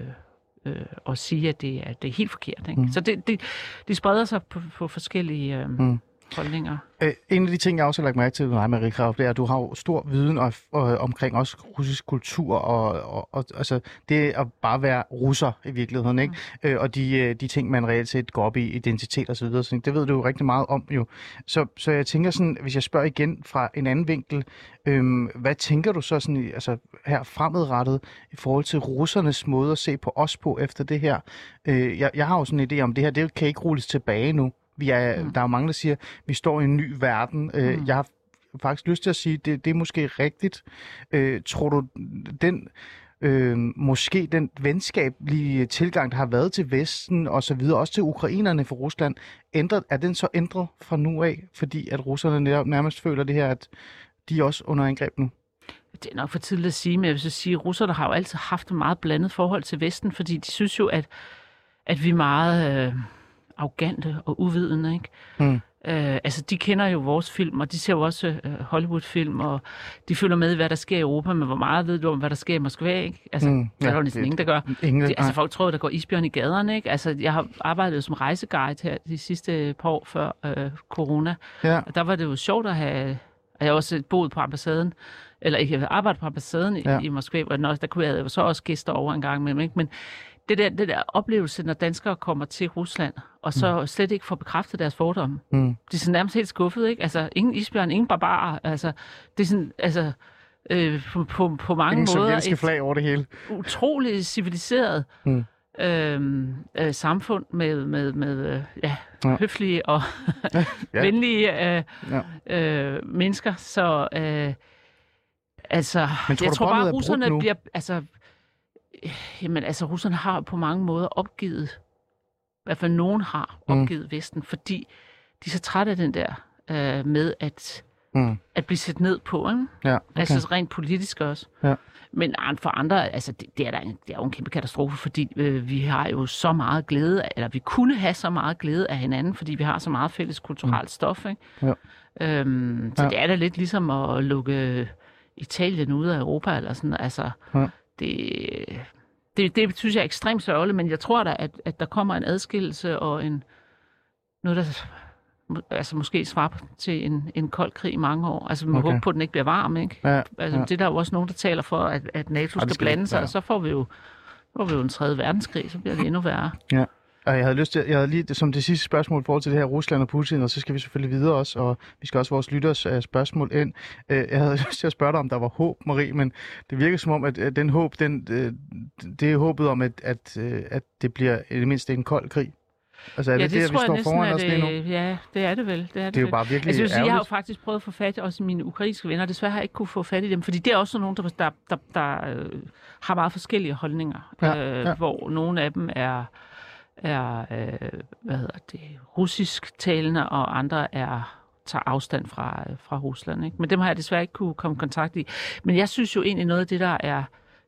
øh, og sige, at det er, det er helt forkert. Ikke? Mm. Så det, det, det spreder sig på, på forskellige øh, Mm. Holdninger. Øh, en af de ting, jeg også har lagt mærke til med dig, Marie Krav, det er, at du har jo stor viden og, og, omkring også russisk kultur, og, og, og altså, det at bare være russer i virkeligheden, ikke? Mm. Øh, og de, øh, de ting, man reelt set går op i, identitet og så videre, så det ved du jo rigtig meget om jo. Så, så jeg tænker sådan, hvis jeg spørger igen fra en anden vinkel, øhm, hvad tænker du så sådan, altså her fremadrettet i forhold til russernes måde at se på os på efter det her? Øh, jeg, jeg har jo sådan en idé om, det her, det kan ikke rulles tilbage nu. Vi er, mm. Der er jo mange, der siger, at vi står i en ny verden. Øh, Mm. Jeg har faktisk lyst til at sige, at det, det er måske rigtigt. Øh, tror du, den øh, måske den venskabelige tilgang, der har været til Vesten og så videre, også til ukrainerne fra Rusland, ændret, er den så ændret fra nu af, fordi at russerne netop nærmest føler det her, at de er også under angreb nu? Det er nok for tidligt at sige, men jeg vil så sige, at russerne har jo altid haft et meget blandet forhold til Vesten, fordi de synes jo, at, at vi meget øh, arrogante og uvidende. Ikke? Mm. Øh, altså, de kender jo vores film, og de ser jo også øh, Hollywood-film, og de følger med i, hvad der sker i Europa, men hvor meget ved du om, hvad der sker i Moskva? Ikke? Altså, Mm, ja, der er jo næsten ingen, der gør. Ingen, Det, altså, folk tror, der går isbjørn i gaderne. Ikke? Altså, jeg har arbejdet som rejseguide her de sidste par år før øh, corona, ja. og der var det jo sjovt at have... Jeg har også boet på ambassaden, eller ikke arbejdet på ambassaden i, Ja. ja. i Moskva, og der kunne jeg jo så også gæster over en gang med ikke? Men det der, det der oplevelse, når danskere kommer til Rusland, og så mm. slet ikke får bekræftet deres fordomme. Mm. De er sådan nærmest helt skuffede, ikke? Altså, ingen isbjørn, ingen barbarer. Altså, det er sådan, altså, øh, på, på, på mange Ingen måder et flag over det hele. utroligt civiliseret Mm. øhm, øh, samfund med, med, med øh, ja, Ja. høflige og Ja. venlige øh, Ja. øh, mennesker. Så øh, altså, Men tror jeg tror bare, brudt russerne bliver... Altså, øh, jamen, altså, russerne har på mange måder opgivet, i hvert fald nogen har Mm. opgivet mm. Vesten, fordi de er så trætte af den der øh, med at, Mm. at blive set ned på, ikke? Ja, okay. Okay. Altså rent politisk også. Ja. Men an- for andre, altså det, det, er, der, en- det er jo en kæmpe katastrofe, fordi øh, vi har jo så meget glæde, af, eller vi kunne have så meget glæde af hinanden, fordi vi har så meget fælles kulturelt mm. stof. Ikke? Ja. Øhm, så ja. det er da lidt ligesom at lukke Italien ud af Europa, eller sådan. Altså, Ja. Det, det, det synes jeg er ekstremt sørgeligt, men jeg tror da, at, at der kommer en adskillelse og en noget, der altså måske svarer til en, en kold krig i mange år. Altså, man Okay. håber på, at den ikke bliver varm, ikke? Ja, Altså, ja. ja. Det er der jo også nogen, der taler for, at, at NATO skal, skal blande sig, være. og så får vi jo får vi jo en tredje verdenskrig, så bliver det endnu værre. Og jeg havde lyst til, jeg havde lige som det sidste spørgsmål i forhold til det her Rusland og Putin, og så skal vi selvfølgelig videre også, og vi skal også vores lytters uh, spørgsmål ind. Uh, jeg havde lyst til at spørge dig, om der var håb, Marie, men det virker som om, at uh, den håb, den, uh, det er håbet om, at, at, uh, at det bliver i det mindste en kold krig. Altså er ja, det, det, det vi står foran os lige nu? det, ja, det er det vel. Det er, det Det er jo bare virkelig Altså, jeg, sige, jeg har jo faktisk prøvet at få fat i også mine ukrainske venner. Desværre har jeg ikke kunne få fat i dem, fordi det er også nogen, der, der, der, der øh, har meget forskellige holdninger. Ja, øh, ja. Hvor nogle af dem er, er øh, hvad hedder det, russisk talende, og andre er tager afstand fra, øh, fra Rusland. Ikke? Men dem har jeg desværre ikke kunne komme i kontakt i. Men jeg synes jo egentlig noget af det, der er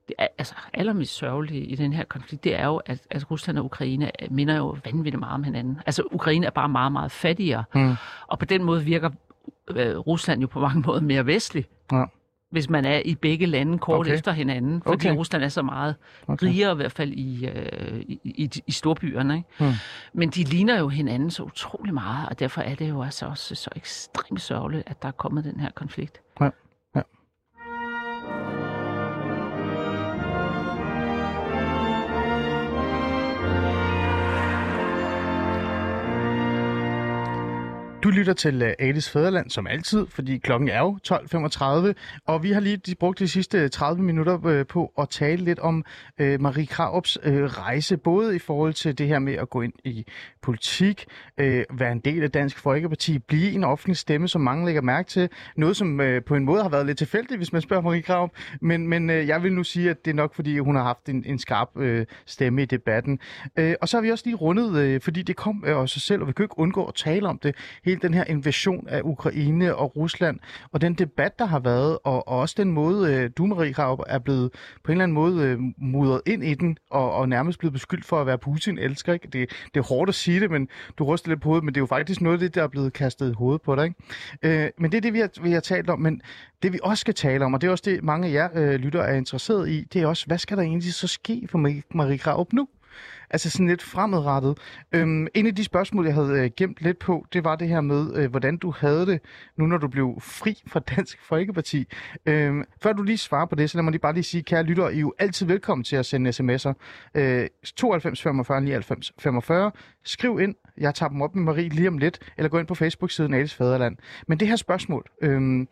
det er, altså allermest sørgelige i den her konflikt, det er jo, at, at Rusland og Ukraine minder jo vanvittigt meget om hinanden. Altså, Ukraine er bare meget, meget fattigere, Mm. og på den måde virker øh, Rusland jo på mange måder mere vestlig, Ja. Hvis man er i begge lande kort Okay. efter hinanden, fordi okay. Rusland er så meget Okay. rigere, i hvert fald i, øh, i, i, i storbyerne. Ikke? Hmm. Men de ligner jo hinanden så utrolig meget, og derfor er det jo altså også så ekstremt sørgeligt, at der er kommet den her konflikt. Du lytter til øh, Alice Fæderland, som altid, fordi klokken er jo 12.35, og vi har lige brugt de sidste 30 minutter øh, på at tale lidt om øh, Marie Kraups rejse, både i forhold til det her med at gå ind i politik, være en del af Dansk Folkeparti, blive en offentlig stemme, som mange lægger mærke til. Noget, som på en måde har været lidt tilfældigt, hvis man spørger Marie Kraup, men, men jeg vil nu sige, at det er nok, fordi hun har haft en, en skarp stemme i debatten. Og så har vi også lige rundet, fordi det kom af os selv, og vi kan ikke undgå at tale om det, hele den her invasion af Ukraine og Rusland, og den debat, der har været, og, og også den måde, øh, du, Marie Kraup, er blevet på en eller anden måde øh, mudret ind i den, og, og nærmest blevet beskyldt for at være Putin-elsker. Ikke? Det, det er hårdt at sige det, men du ryster lidt på hovedet, men det er jo faktisk noget af det, der er blevet kastet i hovedet på dig. Ikke? Øh, men det er det, vi har, vi har talt om, men det vi også skal tale om, og det er også det, mange af jer øh, lytter er interesseret i, det er også, hvad skal der egentlig så ske for Marie, Marie Kraup nu? Altså sådan lidt fremadrettet. Øhm, en af de spørgsmål, jeg havde øh, gemt lidt på, det var det her med, øh, hvordan du havde det, nu når du blev fri fra Dansk Folkeparti. Øhm, før du lige svarer på det, så lad mig lige bare lige sige, kære lytter, I er jo altid velkommen til at sende sms'er. Øh, 92 45 99 45. Skriv ind, jeg tager dem op med Marie lige om lidt, eller gå ind på Facebook-siden Alice Faderland. Men det her spørgsmål, øhm,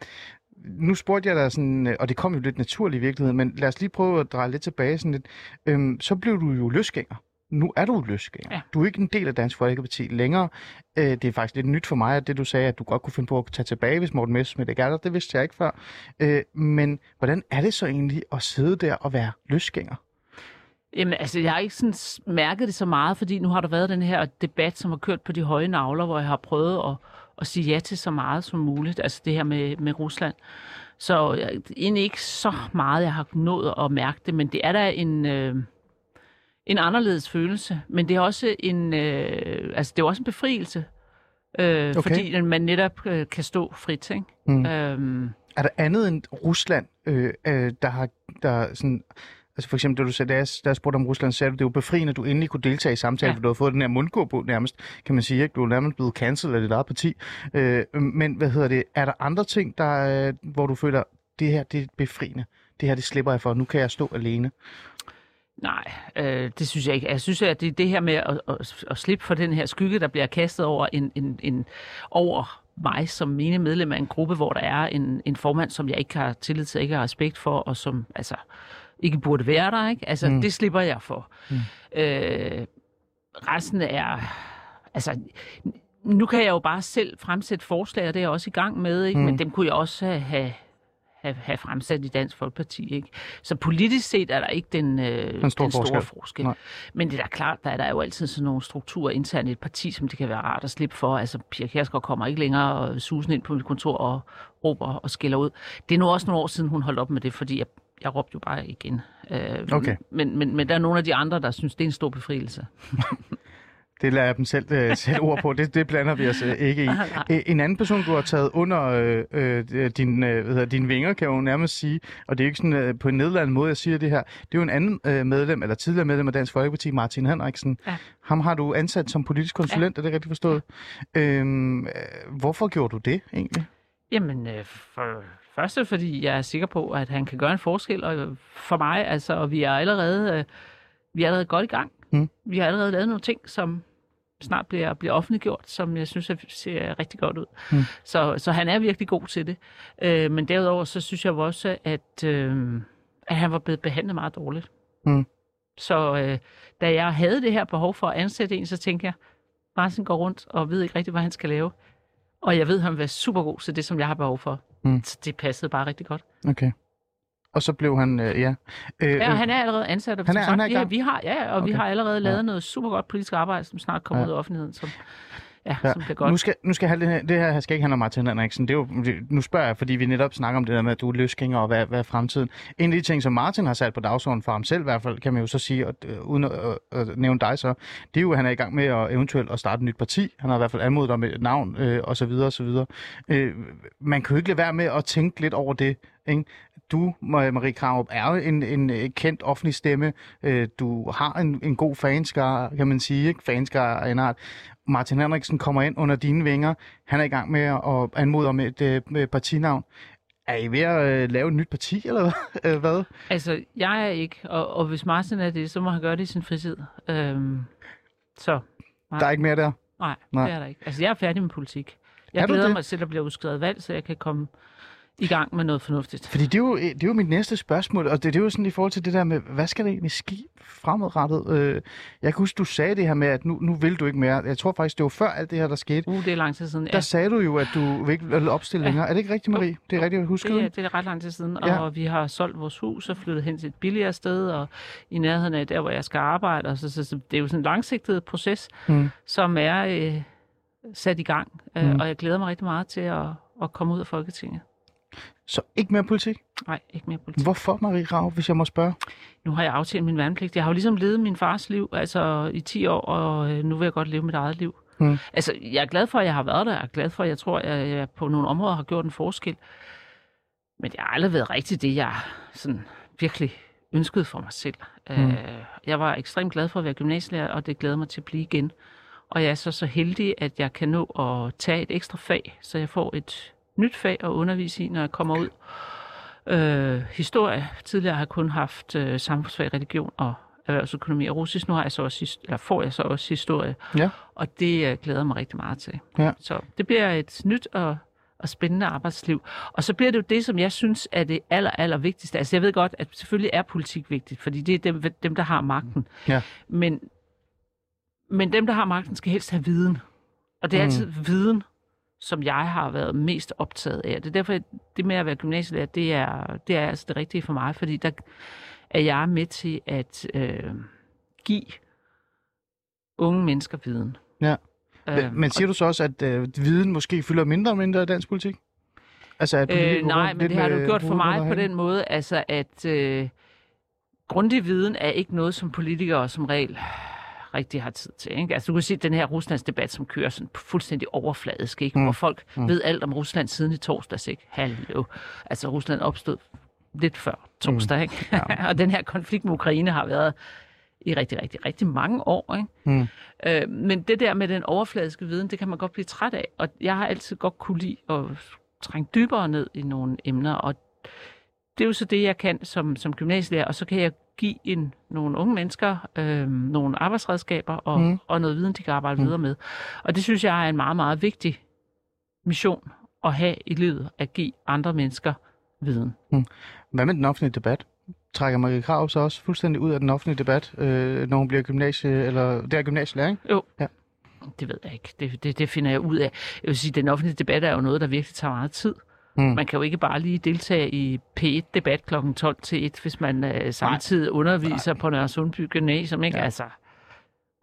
nu spurgte jeg dig sådan, øh, og det kom jo lidt naturligt i virkeligheden, men lad os lige prøve at dreje lidt tilbage sådan lidt. Øhm, så blev du jo løsgænger nu er du løsgænger. Ja. Du er ikke en del af Dansk Folkeparti længere. Øh, det er faktisk lidt nyt for mig, at det du sagde, at du godt kunne finde på at tage tilbage, hvis Morten Messerschmidt ikke er der. Det vidste jeg ikke før. Øh, men hvordan er det så egentlig at sidde der og være løsgænger? Jamen, altså, jeg har ikke sådan mærket det så meget, fordi nu har der været den her debat, som har kørt på de høje navler, hvor jeg har prøvet at, at sige ja til så meget som muligt. Altså det her med, med Rusland. Så jeg, egentlig ikke så meget, jeg har nået at mærke det, men det er da en... Øh, en anderledes følelse, men det er også en, øh, altså det er også en befrielse, øh, okay. fordi man netop øh, kan stå frit. Ikke? Mm. Øhm, er der andet end Rusland, øh, øh, der har der sådan, altså for eksempel, da du sagde, da jeg, da jeg spurgte om Rusland, sagde du, det var befriende, at du endelig kunne deltage i samtalen, ja. for du har fået den her mundgå på nærmest, kan man sige, ikke? Du er nærmest blevet cancelled af dit eget parti. Øh, men hvad hedder det, er der andre ting, der, øh, hvor du føler, det her, det er befriende, det her, det slipper jeg for, nu kan jeg stå alene? Nej, øh, det synes jeg ikke. Jeg synes, at det, det her med at, at, at slippe for den her skygge, der bliver kastet over en, en, en over mig som mine medlem af en gruppe, hvor der er en, en formand, som jeg ikke har tillid til, ikke har respekt for, og som altså ikke burde være der. Ikke? Altså, mm. det slipper jeg for. Mm. Øh, resten er... Altså, nu kan jeg jo bare selv fremsætte forslag, og det er jeg også i gang med, ikke? Mm. men dem kunne jeg også have have, have fremsat i Dansk Folkeparti. Ikke? Så politisk set er der ikke den, øh, den store, den store forskel. forskel. Men det er da klart, der er der jo altid sådan nogle strukturer internt i et parti, som det kan være rart at slippe for. Altså, Pia Kjærsgaard kommer ikke længere og susen ind på mit kontor og råber og skælder ud. Det er nu også nogle år siden, hun holdt op med det, fordi jeg, jeg råbte jo bare igen. Øh, okay. men, men, men der er nogle af de andre, der synes, det er en stor befrielse. Det lader jeg dem selv øh, sætte ord på. Det, det blander vi os øh, ikke i. Æ, en anden person, du har taget under øh, øh, din, øh, hvad hedder, dine vinger, kan jeg jo nærmest sige, og det er ikke sådan øh, på en nedladende måde, jeg siger det her. Det er jo en anden øh, medlem, eller tidligere medlem af Dansk Folkeparti, Martin Henriksen. Ja. Ham har du ansat som politisk konsulent, ja. er det rigtigt forstået? Ja. Øhm, øh, hvorfor gjorde du det egentlig? Jamen, øh, for første fordi jeg er sikker på, at han kan gøre en forskel, og for mig, altså, og vi er allerede, øh, vi er allerede godt i gang. Mm. Vi har allerede lavet nogle ting, som snart bliver, bliver offentliggjort, som jeg synes ser rigtig godt ud. Mm. Så, så han er virkelig god til det. Øh, men derudover så synes jeg også, at, øh, at han var blevet behandlet meget dårligt. Mm. Så øh, da jeg havde det her behov for at ansætte en, så tænkte jeg, Martin går rundt og ved ikke rigtig, hvad han skal lave. Og jeg ved, at han vil være super god til det, som jeg har behov for. Mm. Så det passede bare rigtig godt. Okay. Og så blev han, øh, ja. Øh, ja, og han er allerede ansat. Og han er, sagt, han er vi, har, vi har, ja, og okay. vi har allerede lavet ja. noget super godt politisk arbejde, som snart kommer ja. ud af offentligheden, som, ja, ja. som bliver godt. Nu skal, nu skal jeg det, her, det her skal ikke handle om Martin Henriksen. Det er jo, nu spørger jeg, fordi vi netop snakker om det der med, at du er løsgænger og hvad, hvad er fremtiden. En af de ting, som Martin har sat på dagsordenen for ham selv i hvert fald, kan man jo så sige, og, øh, uden at, at, at nævne dig så, det er jo, at han er i gang med at eventuelt at starte et nyt parti. Han har i hvert fald anmodet om et navn, øh, og så videre, og så videre. Øh, man kan jo ikke lade være med at tænke lidt over det, ikke? du, Marie Kraup, er en, en, en kendt offentlig stemme. Øh, du har en, en god fanskare, kan man sige, ikke? Fanskare af en art. Martin Henriksen kommer ind under dine vinger. Han er i gang med at anmode om et, et øh, partinavn. Er I ved at øh, lave et nyt parti, eller hvad? Altså, jeg er ikke, og, og hvis Martin er det, så må han gøre det i sin fritid. Øhm, så. Nej. Der er ikke mere der? Nej, Nej, det er der ikke. Altså, jeg er færdig med politik. Jeg Er glæder mig til, at der bliver udskrevet valg, så jeg kan komme i gang med noget fornuftigt. Fordi det er, jo, det er jo mit næste spørgsmål, og det, det er jo sådan i forhold til det der med, hvad skal der egentlig ske fremadrettet? Øh, jeg kan huske, du sagde det her med, at nu, nu vil du ikke mere. Jeg tror faktisk, det var før alt det her, der skete. Uh, det er lang tid siden. Der sagde du jo, at du ikke vil opstille længere. Er det ikke rigtigt, Marie? Det er rigtigt, jeg husker det, er, det. det er ret lang tid siden, Ja. og vi har solgt vores hus og flyttet hen til et billigere sted, og i nærheden af der, hvor jeg skal arbejde. Og så, så, så det er jo sådan en langsigtet proces, Mm. som er øh, sat i gang, øh, Mm. og jeg glæder mig rigtig meget til at, at komme ud af Folketinget. Så ikke mere politik? Nej, ikke mere politik. Hvorfor, Marie Rav, hvis jeg må spørge? Nu har jeg aftalt min værnepligt. Jeg har jo ligesom levet min fars liv altså i 10 år, og øh, nu vil jeg godt leve mit eget liv. Mm. Altså, jeg er glad for, at jeg har været der. Jeg er glad for, at jeg tror, at jeg på nogle områder har gjort en forskel. Men jeg har aldrig været rigtig det, jeg sådan virkelig ønskede for mig selv. Mm. Øh, jeg var ekstremt glad for at være gymnasielærer, og det glæder mig til at blive igen. Og jeg er så så heldig, at jeg kan nå at tage et ekstra fag, så jeg får et nyt fag at undervise i, når jeg kommer ud. Øh, historie. Tidligere har jeg kun haft øh, samfundsfag, religion og erhvervsøkonomi og russisk. Nu har jeg så også, eller får jeg så også historie. Ja. Og det øh, glæder mig rigtig meget til. Ja. Så det bliver et nyt og, og spændende arbejdsliv. Og så bliver det jo det, som jeg synes er det aller, aller vigtigste. Altså jeg ved godt, at selvfølgelig er politik vigtigt, fordi det er dem, dem der har magten. Ja. Men, men dem, der har magten, skal helst have viden. Og det er Mm. altid viden, som jeg har været mest optaget af. Det er derfor, at det med at være gymnasielærer, det er, det er altså det rigtige for mig, fordi der er jeg med til at øh, give unge mennesker viden. Ja. Øh, Men siger du så også, at øh, viden måske fylder mindre og mindre i dansk politik? Altså, at Øh, nej, men det har du gjort for mig på den måde, altså at øh, grundig viden er ikke noget, som politikere som regel rigtig har tid til. Ikke? Altså du kan se den her Ruslands-debat, som kører sådan fuldstændig overfladisk, ikke? Mm. Hvor folk mm. ved alt om Rusland siden i torsdags. Ikke? Hallo. Altså Rusland opstod lidt før torsdag, mm. ikke? Ja. og den her konflikt med Ukraine har været i rigtig, rigtig, rigtig mange år. Ikke? Mm. Øh, men det der med den overfladiske viden, det kan man godt blive træt af. Og jeg har altid godt kunne lide at trænge dybere ned i nogle emner. Og det er jo så det, jeg kan som, som gymnasielærer. Og så kan jeg give en, nogle unge mennesker øh, nogle arbejdsredskaber og, Mm. mm. og noget viden, de kan arbejde Mm. mm. videre med. Og det synes jeg er en meget, meget vigtig mission at have i livet, at give andre mennesker viden. Hvad med den offentlige debat? Trækker Marie Krav så også fuldstændig ud af den offentlige debat, øh, når hun bliver gymnasie, eller det er gymnasielærer, ikke? Jo. Ja. Det ved jeg ikke. Det, det, det finder jeg ud af. Jeg vil sige, den offentlige debat er jo noget, der virkelig tager meget tid. Mm. Man kan jo ikke bare lige deltage i P1-debat kl. 12 til 1, hvis man øh, samtidig underviser på Nørre Sundby Gymnasium, ikke? Ja. Altså,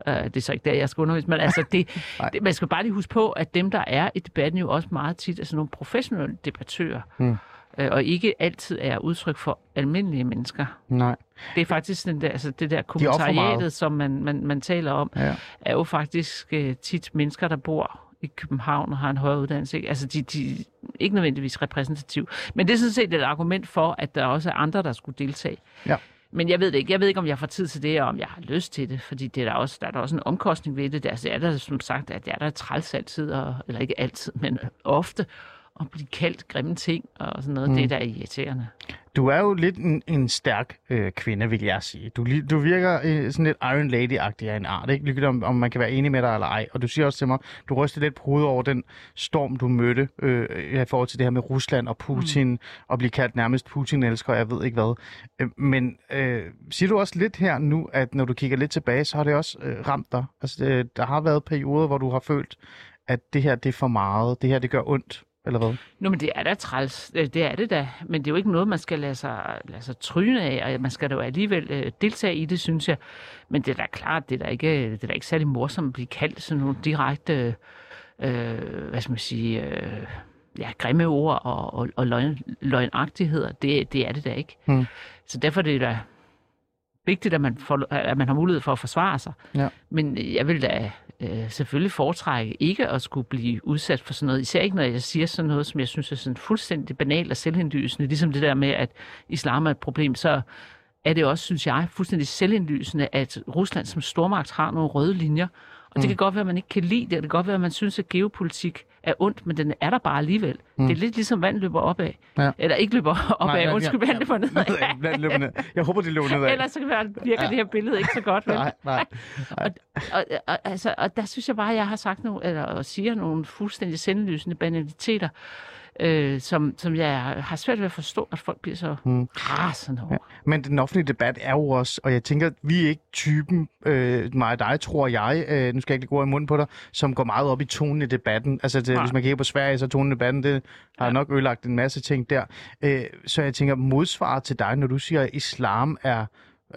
øh, det er så ikke der, jeg skal undervise, men altså, det, Nej. det, man skal bare lige huske på, at dem, der er i debatten, jo også meget tit er sådan nogle professionelle debattører, Mm. øh, og ikke altid er udtryk for almindelige mennesker. Nej. Det er faktisk den der, altså det der De kommentariatet, som man, man, man taler om, Ja. er jo faktisk øh, tit mennesker, der bor i København og har en højere uddannelse. Ikke? Altså, de, de er ikke nødvendigvis repræsentativ. Men det er sådan set et argument for, at der også er andre, der skulle deltage. Ja. Men jeg ved det ikke. Jeg ved ikke, om jeg får tid til det, og om jeg har lyst til det, fordi det er der, også, der er der også en omkostning ved det. Der altså, er der som sagt, at det er der træls altid, og, eller ikke altid, men ofte, at blive kaldt grimme ting og sådan noget. Mm. Mm. Det er da irriterende. Du er jo lidt en, en stærk øh, kvinde, vil jeg sige. Du, du virker øh, sådan lidt Iron Lady-agtig af en art, ikke? Ligegyldigt om, om man kan være enig med dig eller ej. Og du siger også til mig, du ryster lidt på hovedet over den storm, du mødte øh, i forhold til det her med Rusland og Putin, mm. og blive kaldt nærmest Putin-elsker, jeg ved ikke hvad. Øh, men øh, siger du også lidt her nu, at når du kigger lidt tilbage, så har det også øh, ramt dig? Altså, øh, der har været perioder, hvor du har følt, at det her, det er for meget, det her, det gør ondt, eller hvad? Nå, men det er da træls. Øh, Det er det da. Men det er jo ikke noget, man skal lade sig, lade sig tryne af, og man skal da jo alligevel øh, deltage i det, synes jeg. Men det er da klart, det er da ikke, det er da ikke særlig morsomt at blive kaldt sådan nogle direkte, øh, hvad skal man sige, øh, ja, grimme ord og, og, og løgn, løgnagtigheder. Det, det er det da ikke. Hmm. Så derfor er det da vigtigt, at man, får, at man har mulighed for at forsvare sig. Ja. Men jeg vil da øh, selvfølgelig foretrække ikke at skulle blive udsat for sådan noget. Især ikke, når jeg siger sådan noget, som jeg synes er sådan fuldstændig banalt og selvindlysende. Ligesom det der med, at islam er et problem, så er det også, synes jeg, fuldstændig selvindlysende, at Rusland som stormagt har nogle røde linjer. Og det kan godt være, at man ikke kan lide det, og det kan godt være, at man synes, at geopolitik er ondt, men den er der bare alligevel. Mm. Det er lidt ligesom vand løber opad. Ja. Eller ikke løber opad, ja, undskyld, ja, vand løber nedad. Vand løber ned. Jeg håber, det løber nedad. Ellers så kan være, virker det her billede ikke så godt. Vel? Nej, nej. Og, og, og, altså, og der synes jeg bare, at jeg har sagt nogle, eller og siger nogle fuldstændig sendelysende banaliteter, øh, som, som jeg har svært ved at forstå, at folk bliver så mm. rasende over. Men den offentlige debat er jo også, og jeg tænker, vi er ikke typen, øh, mig og dig, tror jeg, øh, nu skal jeg ikke gå i munden på dig, som går meget op i tonen i debatten. Altså, det, Nej. hvis man kigger på Sverige, så tonen i debatten, det har Ja. nok ødelagt en masse ting der. Øh, så jeg tænker, modsvaret til dig, når du siger, at islam er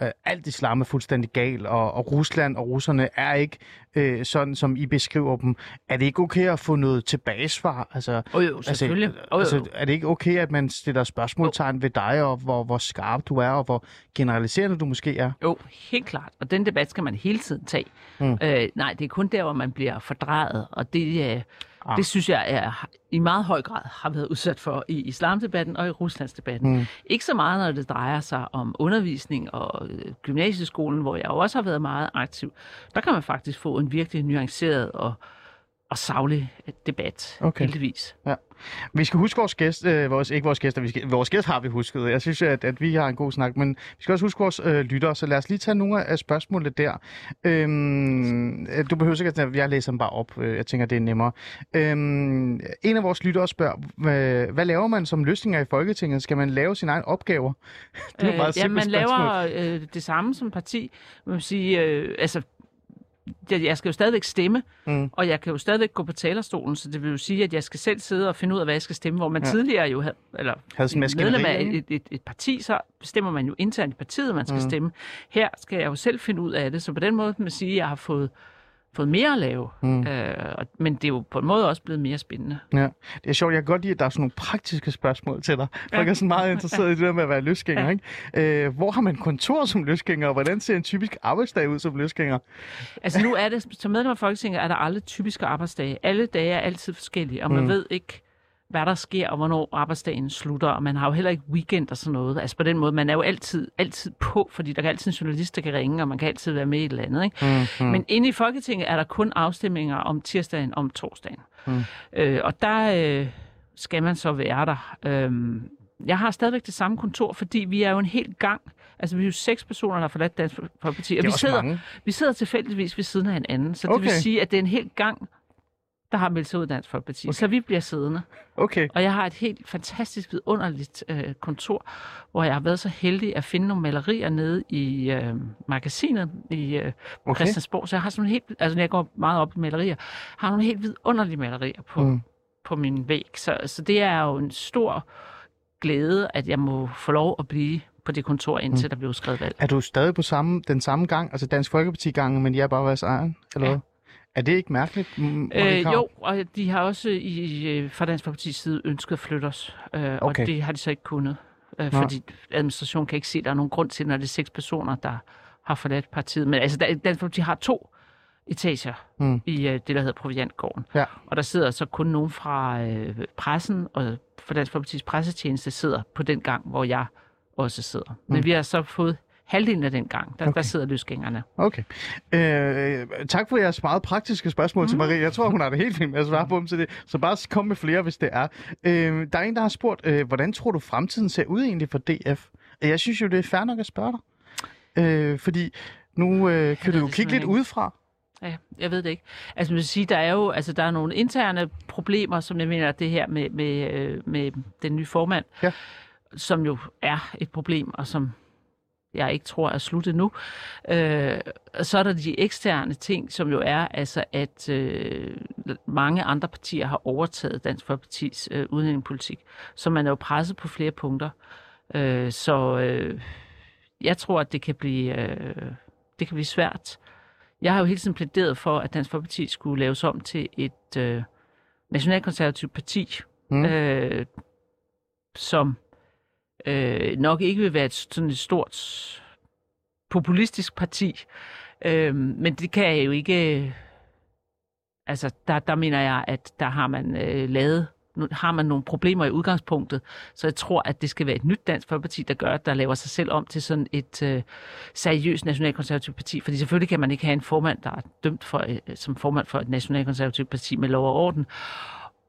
øh, alt islam er fuldstændig gal, og, og Rusland og russerne er ikke øh, sådan, som I beskriver dem. Er det ikke okay at få noget tilbagesvar? Altså, Og jo, selvfølgelig. Altså, jo, jo. altså, er det ikke okay, at man stiller spørgsmålstegn ved dig, og hvor, hvor skarp du er, og hvor generaliserende du måske er? Jo, helt klart. Og den debat skal man hele tiden tage. Mm. Øh, nej, det er kun der, hvor man bliver fordrejet, og det, øh, Ah. det synes jeg er, i meget høj grad har været udsat for i islamdebatten og i Ruslandsdebatten. Mm. Ikke så meget, når det drejer sig om undervisning og øh, gymnasieskolen, hvor jeg jo også har været meget aktiv. Der kan man faktisk få en virkelig nuanceret og, og savlig debat, Okay. heldigvis. Vi skal huske vores gæst, øh, vores, ikke vores gæster, vi skal, vores gæst har vi husket. Jeg synes, at, at vi har en god snak, men vi skal også huske vores øh, lyttere, så lad os lige tage nogle af spørgsmålene der. Øhm, øh, du behøver sikkert, at jeg læser dem bare op. Øh, Jeg tænker, det er nemmere. Øhm, en af vores lyttere spørger, hvad, hvad laver man som løsninger i Folketinget? Skal man lave sine egne opgaver? det er jo meget ja, man spørgsmål. laver øh, det samme som parti. Man vil sige, øh, altså, jeg, jeg skal jo stadigvæk stemme, Mm. og jeg kan jo stadigvæk gå på talerstolen, så det vil jo sige, at jeg skal selv sidde og finde ud af, hvad jeg skal stemme, hvor man Ja. tidligere jo havde, eller Havde medlem af et, et, et parti, så bestemmer man jo internt i partiet, man skal Mm. mm. stemme. Her skal jeg jo selv finde ud af det, så på den måde kan man sige, at jeg har fået, fået mere at lave. Mm. Øh, men det er jo på en måde også blevet mere spændende. Ja, det er sjovt. Jeg kan godt lide, at der er sådan nogle praktiske spørgsmål til dig. Folk Ja. er sådan meget interesseret i det der med at være løsgænger. Ja. Ikke? Øh, hvor har man kontor som løsgænger, og hvordan ser en typisk arbejdsdag ud som løsgænger? Altså nu er det, som medlem af Folketinget er der aldrig typiske arbejdsdage. Alle dage er altid forskellige, og man mm. ved ikke, hvad der sker, og hvornår arbejdsdagen slutter. Og man har jo heller ikke weekend og sådan noget. Altså på den måde, man er jo altid, altid på, fordi der kan altid en journalist, der kan ringe, og man kan altid være med i et eller andet. Ikke? Mm, Mm. Men inde i Folketinget er der kun afstemninger om tirsdagen om torsdagen. Mm. Øh, og der øh, skal man så være der. Øhm, jeg har stadigvæk det samme kontor, fordi vi er jo en hel gang. Altså, vi er jo seks personer, der har forladt Dansk Folkeparti. Og Det vi sidder, mange. vi sidder tilfældigvis ved siden af hinanden. Så det Okay. vil sige, at det er en hel gang, der har meldt sig ud Dansk Folkeparti. Okay. Så vi bliver siddende. Okay. Og jeg har et helt fantastisk vidunderligt øh, kontor, hvor jeg har været så heldig at finde nogle malerier nede i øh, magasinet i øh, Okay. Christiansborg. Så jeg har sådan helt, altså når jeg går meget op i malerier, har nogle helt vidunderlige malerier på, Mm. mm. på min væg. Så, så det er jo en stor glæde, at jeg må få lov at blive på det kontor, indtil mm. der bliver skrevet valg. Er du stadig på samme, den samme gang, altså Dansk Folkeparti-gangen, men jeg er bare deres egen? Eller Ja. Er det ikke mærkeligt? Øh, jo, og de har også i, øh, fra Dansk Folkeparti's side ønsket at flytte os, øh, Okay. og det har de så ikke kunnet. Øh, Nå. fordi administrationen kan ikke se, at der er nogen grund til, når det er seks personer, der har forladt partiet. Men altså, Dan- Dansk Folkeparti har to etager Mm. i øh, det, der hedder Proviantgården. Ja. Og der sidder så kun nogen fra øh, pressen, og for Dansk Folkeparti's pressetjeneste sidder på den gang, hvor jeg også sidder. Men Mm. vi har så fået halvdelen af den gang. Der, Okay. der sidder løsgængerne. Okay. Øh, tak for jeres meget praktiske spørgsmål mm. til Marie. Jeg tror, hun har det helt fint med at svare på dem til det. Så bare kom med flere, hvis det er. Øh, der er en, der har spurgt, øh, hvordan tror du, fremtiden ser ud egentlig for DF? Jeg synes jo, det er fair nok at spørge dig. Øh, fordi nu øh, kan du jo kigge lidt ikke. udefra. Ja, jeg ved det ikke. Altså, man vil sige, der er jo altså, der er nogle interne problemer, som jeg mener, det her med, med, øh, med den nye formand, Ja. som jo er et problem, og som jeg ikke tror er slut endnu. Øh, og så er der de eksterne ting, som jo er, altså, at øh, mange andre partier har overtaget Dansk Folkeparti's øh, udlændingepolitik, så man er jo presset på flere punkter. Øh, så øh, jeg tror, at det kan blive, øh, det kan blive svært. Jeg har jo hele tiden plæderet for, at Dansk Folkeparti skulle laves om til et øh, nationalkonservativt parti, mm. øh, som øh, nok ikke vil være et, sådan et stort populistisk parti. Øh, men det kan jeg jo ikke... Øh, altså, der, der mener jeg, at der har man øh, lavet har man nogle problemer i udgangspunktet, så jeg tror, at det skal være et nyt Dansk Folkeparti, der gør, der laver sig selv om til sådan et øh, seriøst nationalkonservativt parti. Fordi selvfølgelig kan man ikke have en formand, der er dømt for, øh, som formand for et nationalkonservativt parti med lov og orden.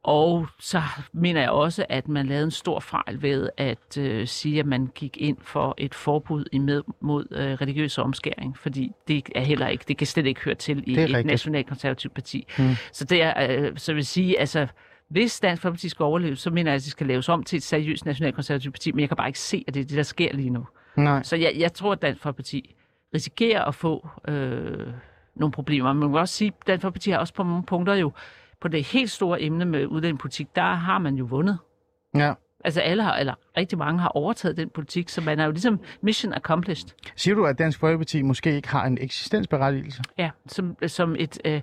Og så mener jeg også, at man lavede en stor fejl ved at øh, sige, at man gik ind for et forbud imod mod øh, religiøs omskæring, fordi det er heller ikke, det kan slet ikke høre til i et rigtigt. nationalkonservativt parti. Hmm. Så det er, øh, så vil sige, altså, hvis Dansk Folkeparti skal overleve, så mener jeg, at det skal laves om til et seriøst nationalkonservativt parti, men jeg kan bare ikke se, at det er det, der sker lige nu. Nej. Så jeg, jeg tror, at Dansk Folkeparti risikerer at få øh, nogle problemer. Men man kan også sige, at Dansk Folkeparti har også på nogle punkter jo, på det helt store emne med udlændingepolitik, der har man jo vundet. Ja. Altså alle har, eller rigtig mange har overtaget den politik, så man er jo ligesom mission accomplished. Siger du, at Dansk Folkeparti måske ikke har en eksistensberettigelse? Ja, som, som et, øh,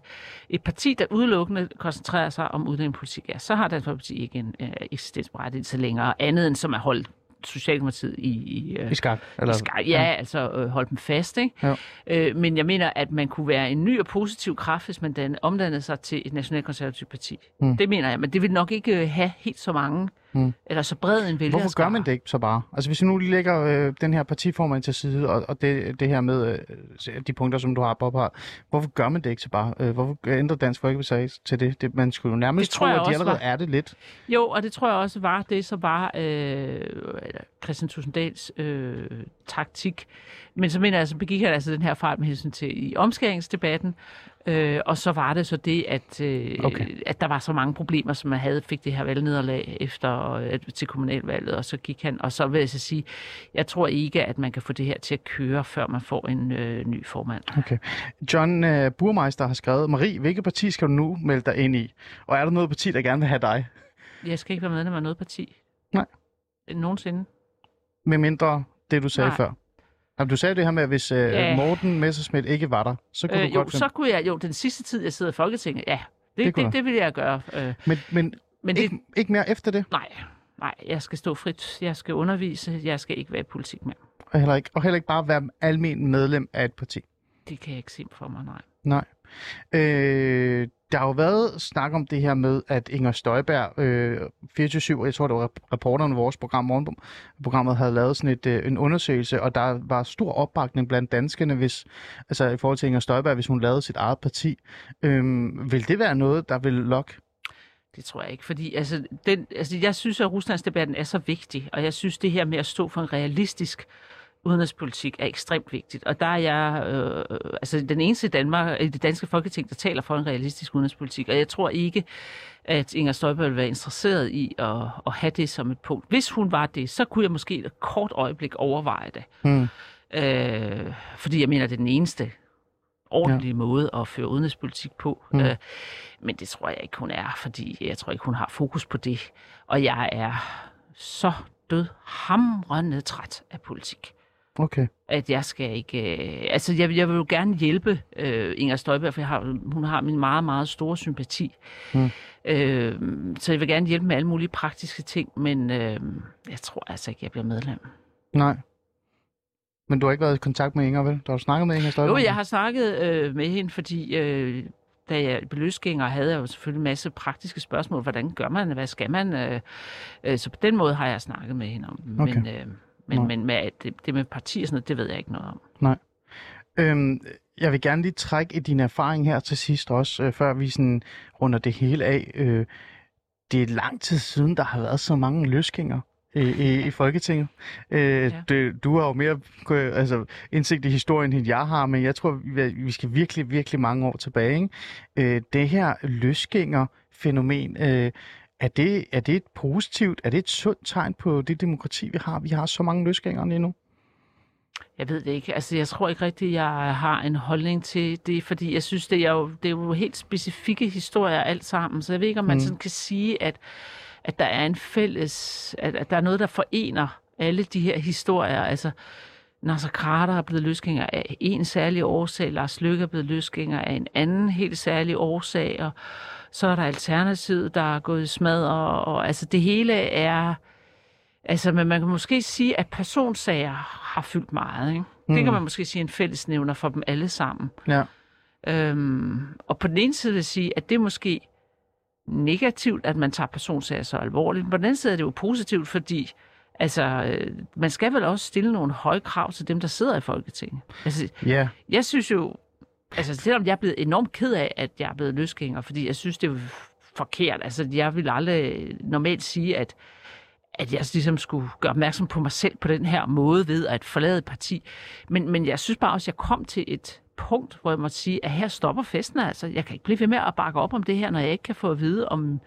et parti, der udelukkende koncentrerer sig om udlændingepolitik, ja, så har Dansk Folkeparti ikke en øh, eksistensberettigelse længere, andet end som er holdt Socialdemokratiet i, i, øh, I skak? Eller, skak, ja, ja, altså øh, holde dem fast. Ikke? Jo. Øh, men jeg mener, at man kunne være en ny og positiv kraft, hvis man dan, omdannede sig til et nationalkonservativt parti. Mm. Det mener jeg, men det vil nok ikke øh, have helt så mange, Mm. eller så bred en vælger. Hvorfor gør man det ikke så bare? Altså hvis vi nu lige lægger øh, den her partiformand til side, og, og det, det her med øh, de punkter, som du har på her, hvorfor gør man det ikke så bare? Øh, hvorfor ændrer Dansk Folkeparti til det? det man skulle jo nærmest tro, at de allerede var- er det lidt. Jo, og det tror jeg også var det, som var øh, Christian Tusinddals øh, taktik. Men så mener jeg, så begik han altså den her fejl med hensyn til i omskæringsdebatten. Øh, og så var det så det, at, øh, Okay. at der var så mange problemer, som man havde, fik det her valgnederlag efter øh, til kommunalvalget, og så gik han. Og så vil jeg så sige, jeg tror ikke, at man kan få det her til at køre, før man får en øh, ny formand. Okay. John uh, Burmeister har skrevet, Marie, hvilket parti skal du nu melde dig ind i? Og er der noget parti, der gerne vil have dig? Jeg skal ikke være medlem af noget parti. Nej. Nogensinde. Med mindre det, du sagde Nej. før. Jamen, du sagde det her med, at hvis uh, Ja. Morten Messerschmidt ikke var der, så kunne Øh, du jo, godt finde... så kunne jeg, jo, den sidste tid, jeg sidder i Folketinget, ja, Det det, det, det, det vil jeg gøre. Øh, Men, men, men det, ikke, ikke mere efter det? nej, nej, jeg skal stå frit, jeg skal undervise, jeg skal ikke være i politik mere. Og heller ikke, og heller ikke bare være almen medlem af et parti? Det kan jeg ikke se for mig, nej. Nej. Øh, der har jo været snak om det her med, at Inger Støjberg, øh, 24-7, jeg tror det var reporteren i vores program, Morgenprogrammet, havde lavet sådan et, øh, en undersøgelse, og der var stor opbakning blandt danskerne, hvis, altså i forhold til Inger Støjberg, hvis hun lavede sit eget parti. Øh, vil det være noget, der vil lokke? Det tror jeg ikke, fordi altså, den, altså, jeg synes, at Ruslandsdebatten er så vigtig, og jeg synes, det her med at stå for en realistisk udenrigspolitik er ekstremt vigtigt. Og der er jeg øh, altså den eneste i Danmark, i det danske folketing, der taler for en realistisk udenrigspolitik. Og jeg tror ikke, at Inger Støjberg vil være interesseret i at, at have det som et punkt. Hvis hun var det, så kunne jeg måske et kort øjeblik overveje det. Hmm. Øh, fordi jeg mener, det er den eneste ordentlige ja. måde at føre udenrigspolitik på. Mm. Mm. Øh, men det tror jeg ikke, hun er, fordi jeg tror ikke, hun har fokus på det. Og jeg er så død hamrende træt af politik Okay. at jeg skal ikke... Øh, altså, jeg, jeg vil jo gerne hjælpe øh, Inger Støjberg, for jeg har, hun har min meget, meget store sympati. Mm. Øh, så jeg vil gerne hjælpe med alle mulige praktiske ting, men øh, jeg tror altså ikke, jeg bliver medlem. Nej. Men du har ikke været i kontakt med Inger, vel? Du har snakket med Inger Støjberg? Jo, jeg har snakket øh, med hende, fordi øh, da jeg blev løsgænger, havde jeg jo selvfølgelig en masse praktiske spørgsmål. Hvordan gør man? Hvad skal man? Øh, øh, så på den måde har jeg snakket med hende om. Okay. Men, øh, men, men med, det, det med parti og sådan noget, det ved jeg ikke noget om. Øhm, jeg vil gerne lige trække i din erfaring her til sidst også, øh, før vi sådan runder det hele af. Øh, det er lang tid siden, der har været så mange løsgængere i, i, i Folketinget. Øh, ja. Det, du har jo mere øh, altså, indsigt i historien, end jeg har, men jeg tror, vi, vi skal virkelig, virkelig mange år tilbage. Ikke? Øh, det her løsgænger-fænomen, øh, er det, er det et positivt, er det et sundt tegn på det demokrati, vi har? Vi har så mange løsgængere lige nu. Jeg ved det ikke. Altså, jeg tror ikke rigtigt, jeg har en holdning til det, fordi jeg synes, det er jo, det er jo helt specifikke historier alt sammen. Så jeg ved ikke, om man Mm. sådan kan sige, at, at der er en fælles, at, at der er noget, der forener alle de her historier. Altså, Nasser Carter er blevet løsgænger af en særlig årsag, Lars Løkke er blevet løsgænger af en anden helt særlig årsag, og så er der Alternativet, der er gået i smad, og, og altså det hele er... Altså, men man kan måske sige, at personsager har fyldt meget, ikke? Det Mm. kan man måske sige er en fællesnævner for dem alle sammen. Ja. Øhm, og på den ene side vil jeg sige, at det måske negativt, at man tager personsager så alvorligt. Men på den anden side er det jo positivt, fordi altså, øh, man skal vel også stille nogle høje krav til dem, der sidder i Folketinget. Altså, Ja, jeg synes jo, altså selvom jeg er blevet enormt ked af, at jeg er blevet løsgænger, fordi jeg synes, det er forkert. Altså, jeg vil aldrig normalt sige, at at jeg ligesom skulle gøre opmærksom på mig selv på den her måde ved at forlade et parti. Men, men jeg synes bare også, at jeg kom til et punkt, hvor jeg måtte sige, at her stopper festen altså. Jeg kan ikke blive ved med at bakke op om det her, når jeg ikke kan få at vide, om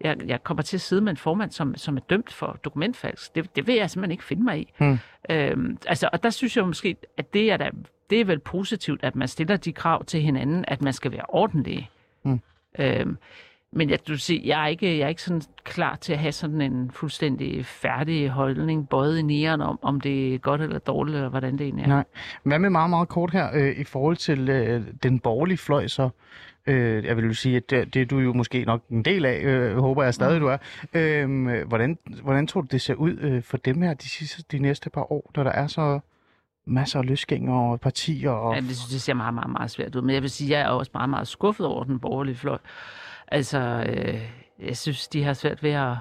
jeg, jeg kommer til at sidde med en formand, som, som er dømt for dokumentfalsk. Det, det vil jeg simpelthen ikke finde mig i. Hmm. Øhm, altså, og der synes jeg måske, at det er, da, det er vel positivt, at man stiller de krav til hinanden, at man skal være ordentlig. Hmm. Øhm, men jeg, du siger, jeg, er ikke, jeg er ikke sådan klar til at have sådan en fuldstændig færdig holdning, både i næren om, om det er godt eller dårligt, eller hvordan det egentlig er. Nej. Hvad med meget, meget kort her øh, i forhold til øh, den borgerlige fløj så? Øh, jeg vil jo sige, at det, det er du jo måske nok en del af, øh, håber jeg stadig, du er. Øh, hvordan, hvordan tror du, det ser ud øh, for dem her de, sidste, de næste par år, når der er så masser af løsgængere og partier? Og... Ja, det synes det ser meget, meget, meget svært ud. Men jeg vil sige, jeg er også meget, meget skuffet over den borgerlige fløj. Altså, øh, jeg synes, de har svært ved at,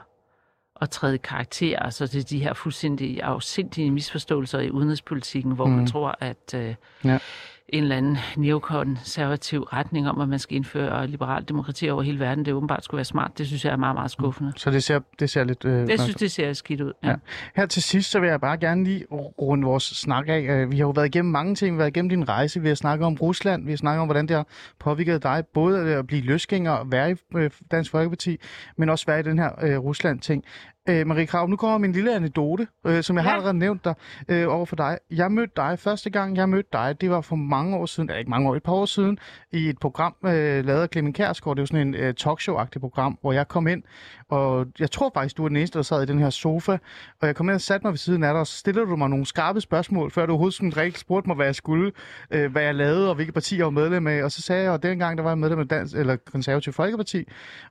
at træde karakter. Altså, det er de her fuldstændig afsindige misforståelser i udenrigspolitikken, hvor mm. man tror, at øh, Ja. En eller anden neokonservativ retning om, at man skal indføre liberalt demokrati over hele verden, det åbenbart skulle være smart. Det synes jeg er meget, meget skuffende. Så det ser, det ser lidt... Øh, Jeg synes, det ser skidt ud. Ja. Ja. Her til sidst, så vil jeg bare gerne lige runde vores snak af. Øh, Vi har jo været igennem mange ting. Vi har været igennem din rejse. Vi har snakket om Rusland. Vi har snakket om, hvordan det har påvirket dig. Både at blive løsgænger være i øh, Dansk Folkeparti, men også være i den her øh, Rusland-ting. Øh, Marie Krav, nu kommer min lille anekdote, øh, som jeg ja. Har allerede nævnt dig øh, over for dig. Jeg mødte dig første gang, jeg mødte dig, det var for mange år siden, eller ikke mange år, et par år siden, i et program øh, lavet af Clemen Kærsgaard. Det var sådan en øh, talkshow-agtigt program, hvor jeg kom ind, og jeg tror faktisk, du var den eneste, der sad i den her sofa, og jeg kom ind og satte mig ved siden af dig, og så stillede du mig nogle skarpe spørgsmål, før du overhovedet sådan rigtig spurgte mig, hvad jeg skulle, øh, hvad jeg lavede, og hvilke partier jeg var medlem af. Og så sagde jeg, og dengang der var jeg medlem af Dansk, eller Konservativ Folkeparti,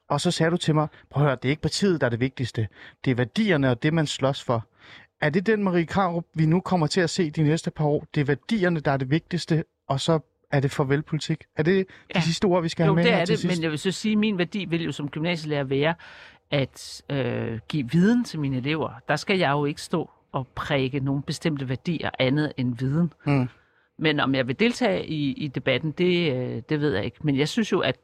og så sagde du til mig, prøv at høre, det er ikke partiet, der er det vigtigste. Det er værdierne og det, man slås for. Er det den Marie Krarup, vi nu kommer til at se de næste par år? Det er værdierne, der er det vigtigste, og så er det farvelpolitik. Er det de Ja. sidste ord, vi skal Jo, have med det her er til det, sidst? men jeg vil så sige, at min værdi vil jo som gymnasielærer være at øh, give viden til mine elever. Der skal jeg jo ikke stå og præge nogle bestemte værdier andet end viden. Mm. Men om jeg vil deltage i, i debatten, det, øh, det ved jeg ikke. Men jeg synes jo, at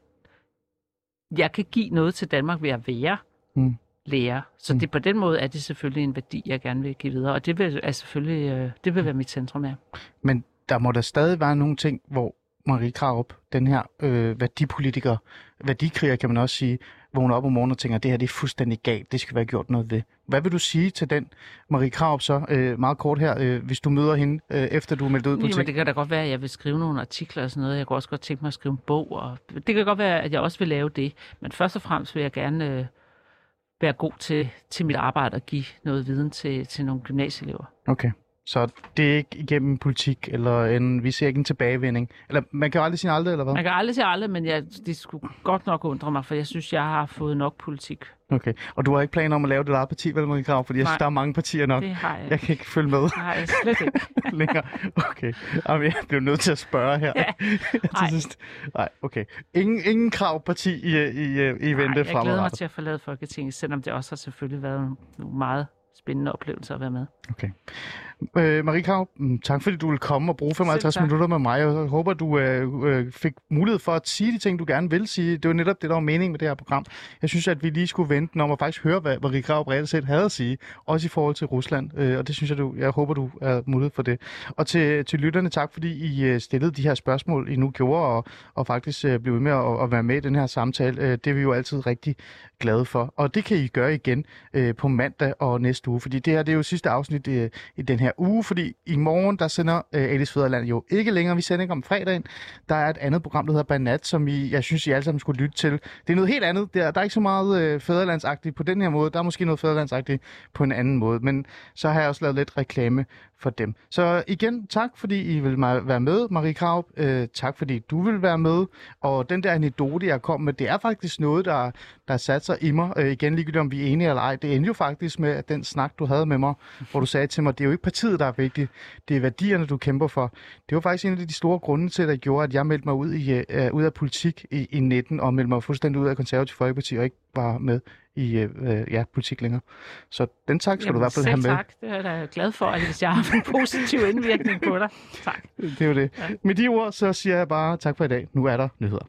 jeg kan give noget til Danmark ved at være Mm. Lærer. Så Mm. det, på den måde er det selvfølgelig en værdi, jeg gerne vil give videre. Og det vil, er selvfølgelig, øh, det vil være mit centrum her. Men der må der stadig være nogle ting, hvor Marie Krarup, den her øh, værdipolitiker, værdikriger kan man også sige, vågner op om morgenen og tænker, det her det er fuldstændig galt, det skal være gjort noget ved. Hvad vil du sige til den Marie Krarup så, øh, meget kort her, øh, hvis du møder hende, øh, efter du er meldt ud på Jamen, det kan da godt være, at jeg vil skrive nogle artikler og sådan noget. Jeg kunne også godt tænke mig at skrive en bog. Og det kan godt være, at jeg også vil lave det. Men først og fremmest vil jeg gerne øh, være god til, til mit arbejde og give noget viden til, til nogle gymnasieelever. Okay. Så det er ikke igennem politik, eller en, vi ser ikke en tilbagevending. Eller man kan jo aldrig sige aldrig, eller hvad? Man kan aldrig sige aldrig, men jeg, det skulle godt nok undre mig, for jeg synes, jeg har fået nok politik. Okay. Og du har ikke planer om at lave det eget parti, vel, Marie Krarup? Fordi jeg synes, Nej. der er mange partier nok. Det har jeg, Jeg kan ikke følge med jeg slet ikke. længere. Okay. Jamen, jeg bliver nødt til at spørge her. Ja. til Ej. sidst. Nej, okay. Ingen, ingen kravparti i, i, i, i Nej, vente jeg glæder mig fremadrettet. til at forlade Folketinget, selvom det også har selvfølgelig været meget spændende oplevelser at være med. Okay. Øh, Marie Krav, mm, tak fordi du vil komme og bruge 55 Selv tak. minutter med mig. Jeg håber, du øh, øh, fik mulighed for at sige de ting, du gerne vil sige. Det var netop det, der var meningen med det her program. Jeg synes, at vi lige skulle vente om at faktisk høre, hvad Marie Krav reelt set havde at sige, også i forhold til Rusland. Øh, og det synes jeg, du, jeg håber, du er mulighed for det. Og til, til lytterne, tak fordi I øh, stillede de her spørgsmål, I nu gjorde, og, og faktisk øh, blev med at, at være med i den her samtale. Øh, det er vi jo altid rigtig glade for. Og det kan I gøre igen øh, på mandag og næste uge, fordi det her det er jo sidste afsnit i, i den her uge, fordi i morgen, der sender øh, Alice Fæderland jo ikke længere. Vi sender ikke om fredagen. Der er et andet program, der hedder Banat, som I, jeg synes, I alle sammen skulle lytte til. Det er noget helt andet. Der, der er ikke så meget øh, fæderlandsagtigt på den her måde. Der er måske noget fæderlandsagtigt på en anden måde. Men så har jeg også lavet lidt reklame for dem. Så igen, tak fordi I vil være med, Marie Kraup. Øh, tak fordi du vil være med. Og den der anekdote, jeg kom med, det er faktisk noget, der, der sat sig i mig. Øh, igen, ligegyldigt om vi er enige eller ej. Det endte jo faktisk med, at den snak, du havde med mig, hvor du sagde til mig, det er jo ikke partiet, der er vigtigt, det er værdierne, du kæmper for. Det var faktisk en af de store grunde til, der gjorde, at jeg meldte mig ud, i, uh, ud af politik i, i 19, og meldte mig fuldstændig ud af konservativ folkeparti, og ikke var med i uh, ja, politik længere. Så den tak skal Jamen, du i hvert fald have med. tak. Det er jeg da glad for, at hvis jeg har haft en positiv indvirkning på dig. Tak. Det er jo det. Ja. Med de ord, så siger jeg bare tak for i dag. Nu er der nyheder.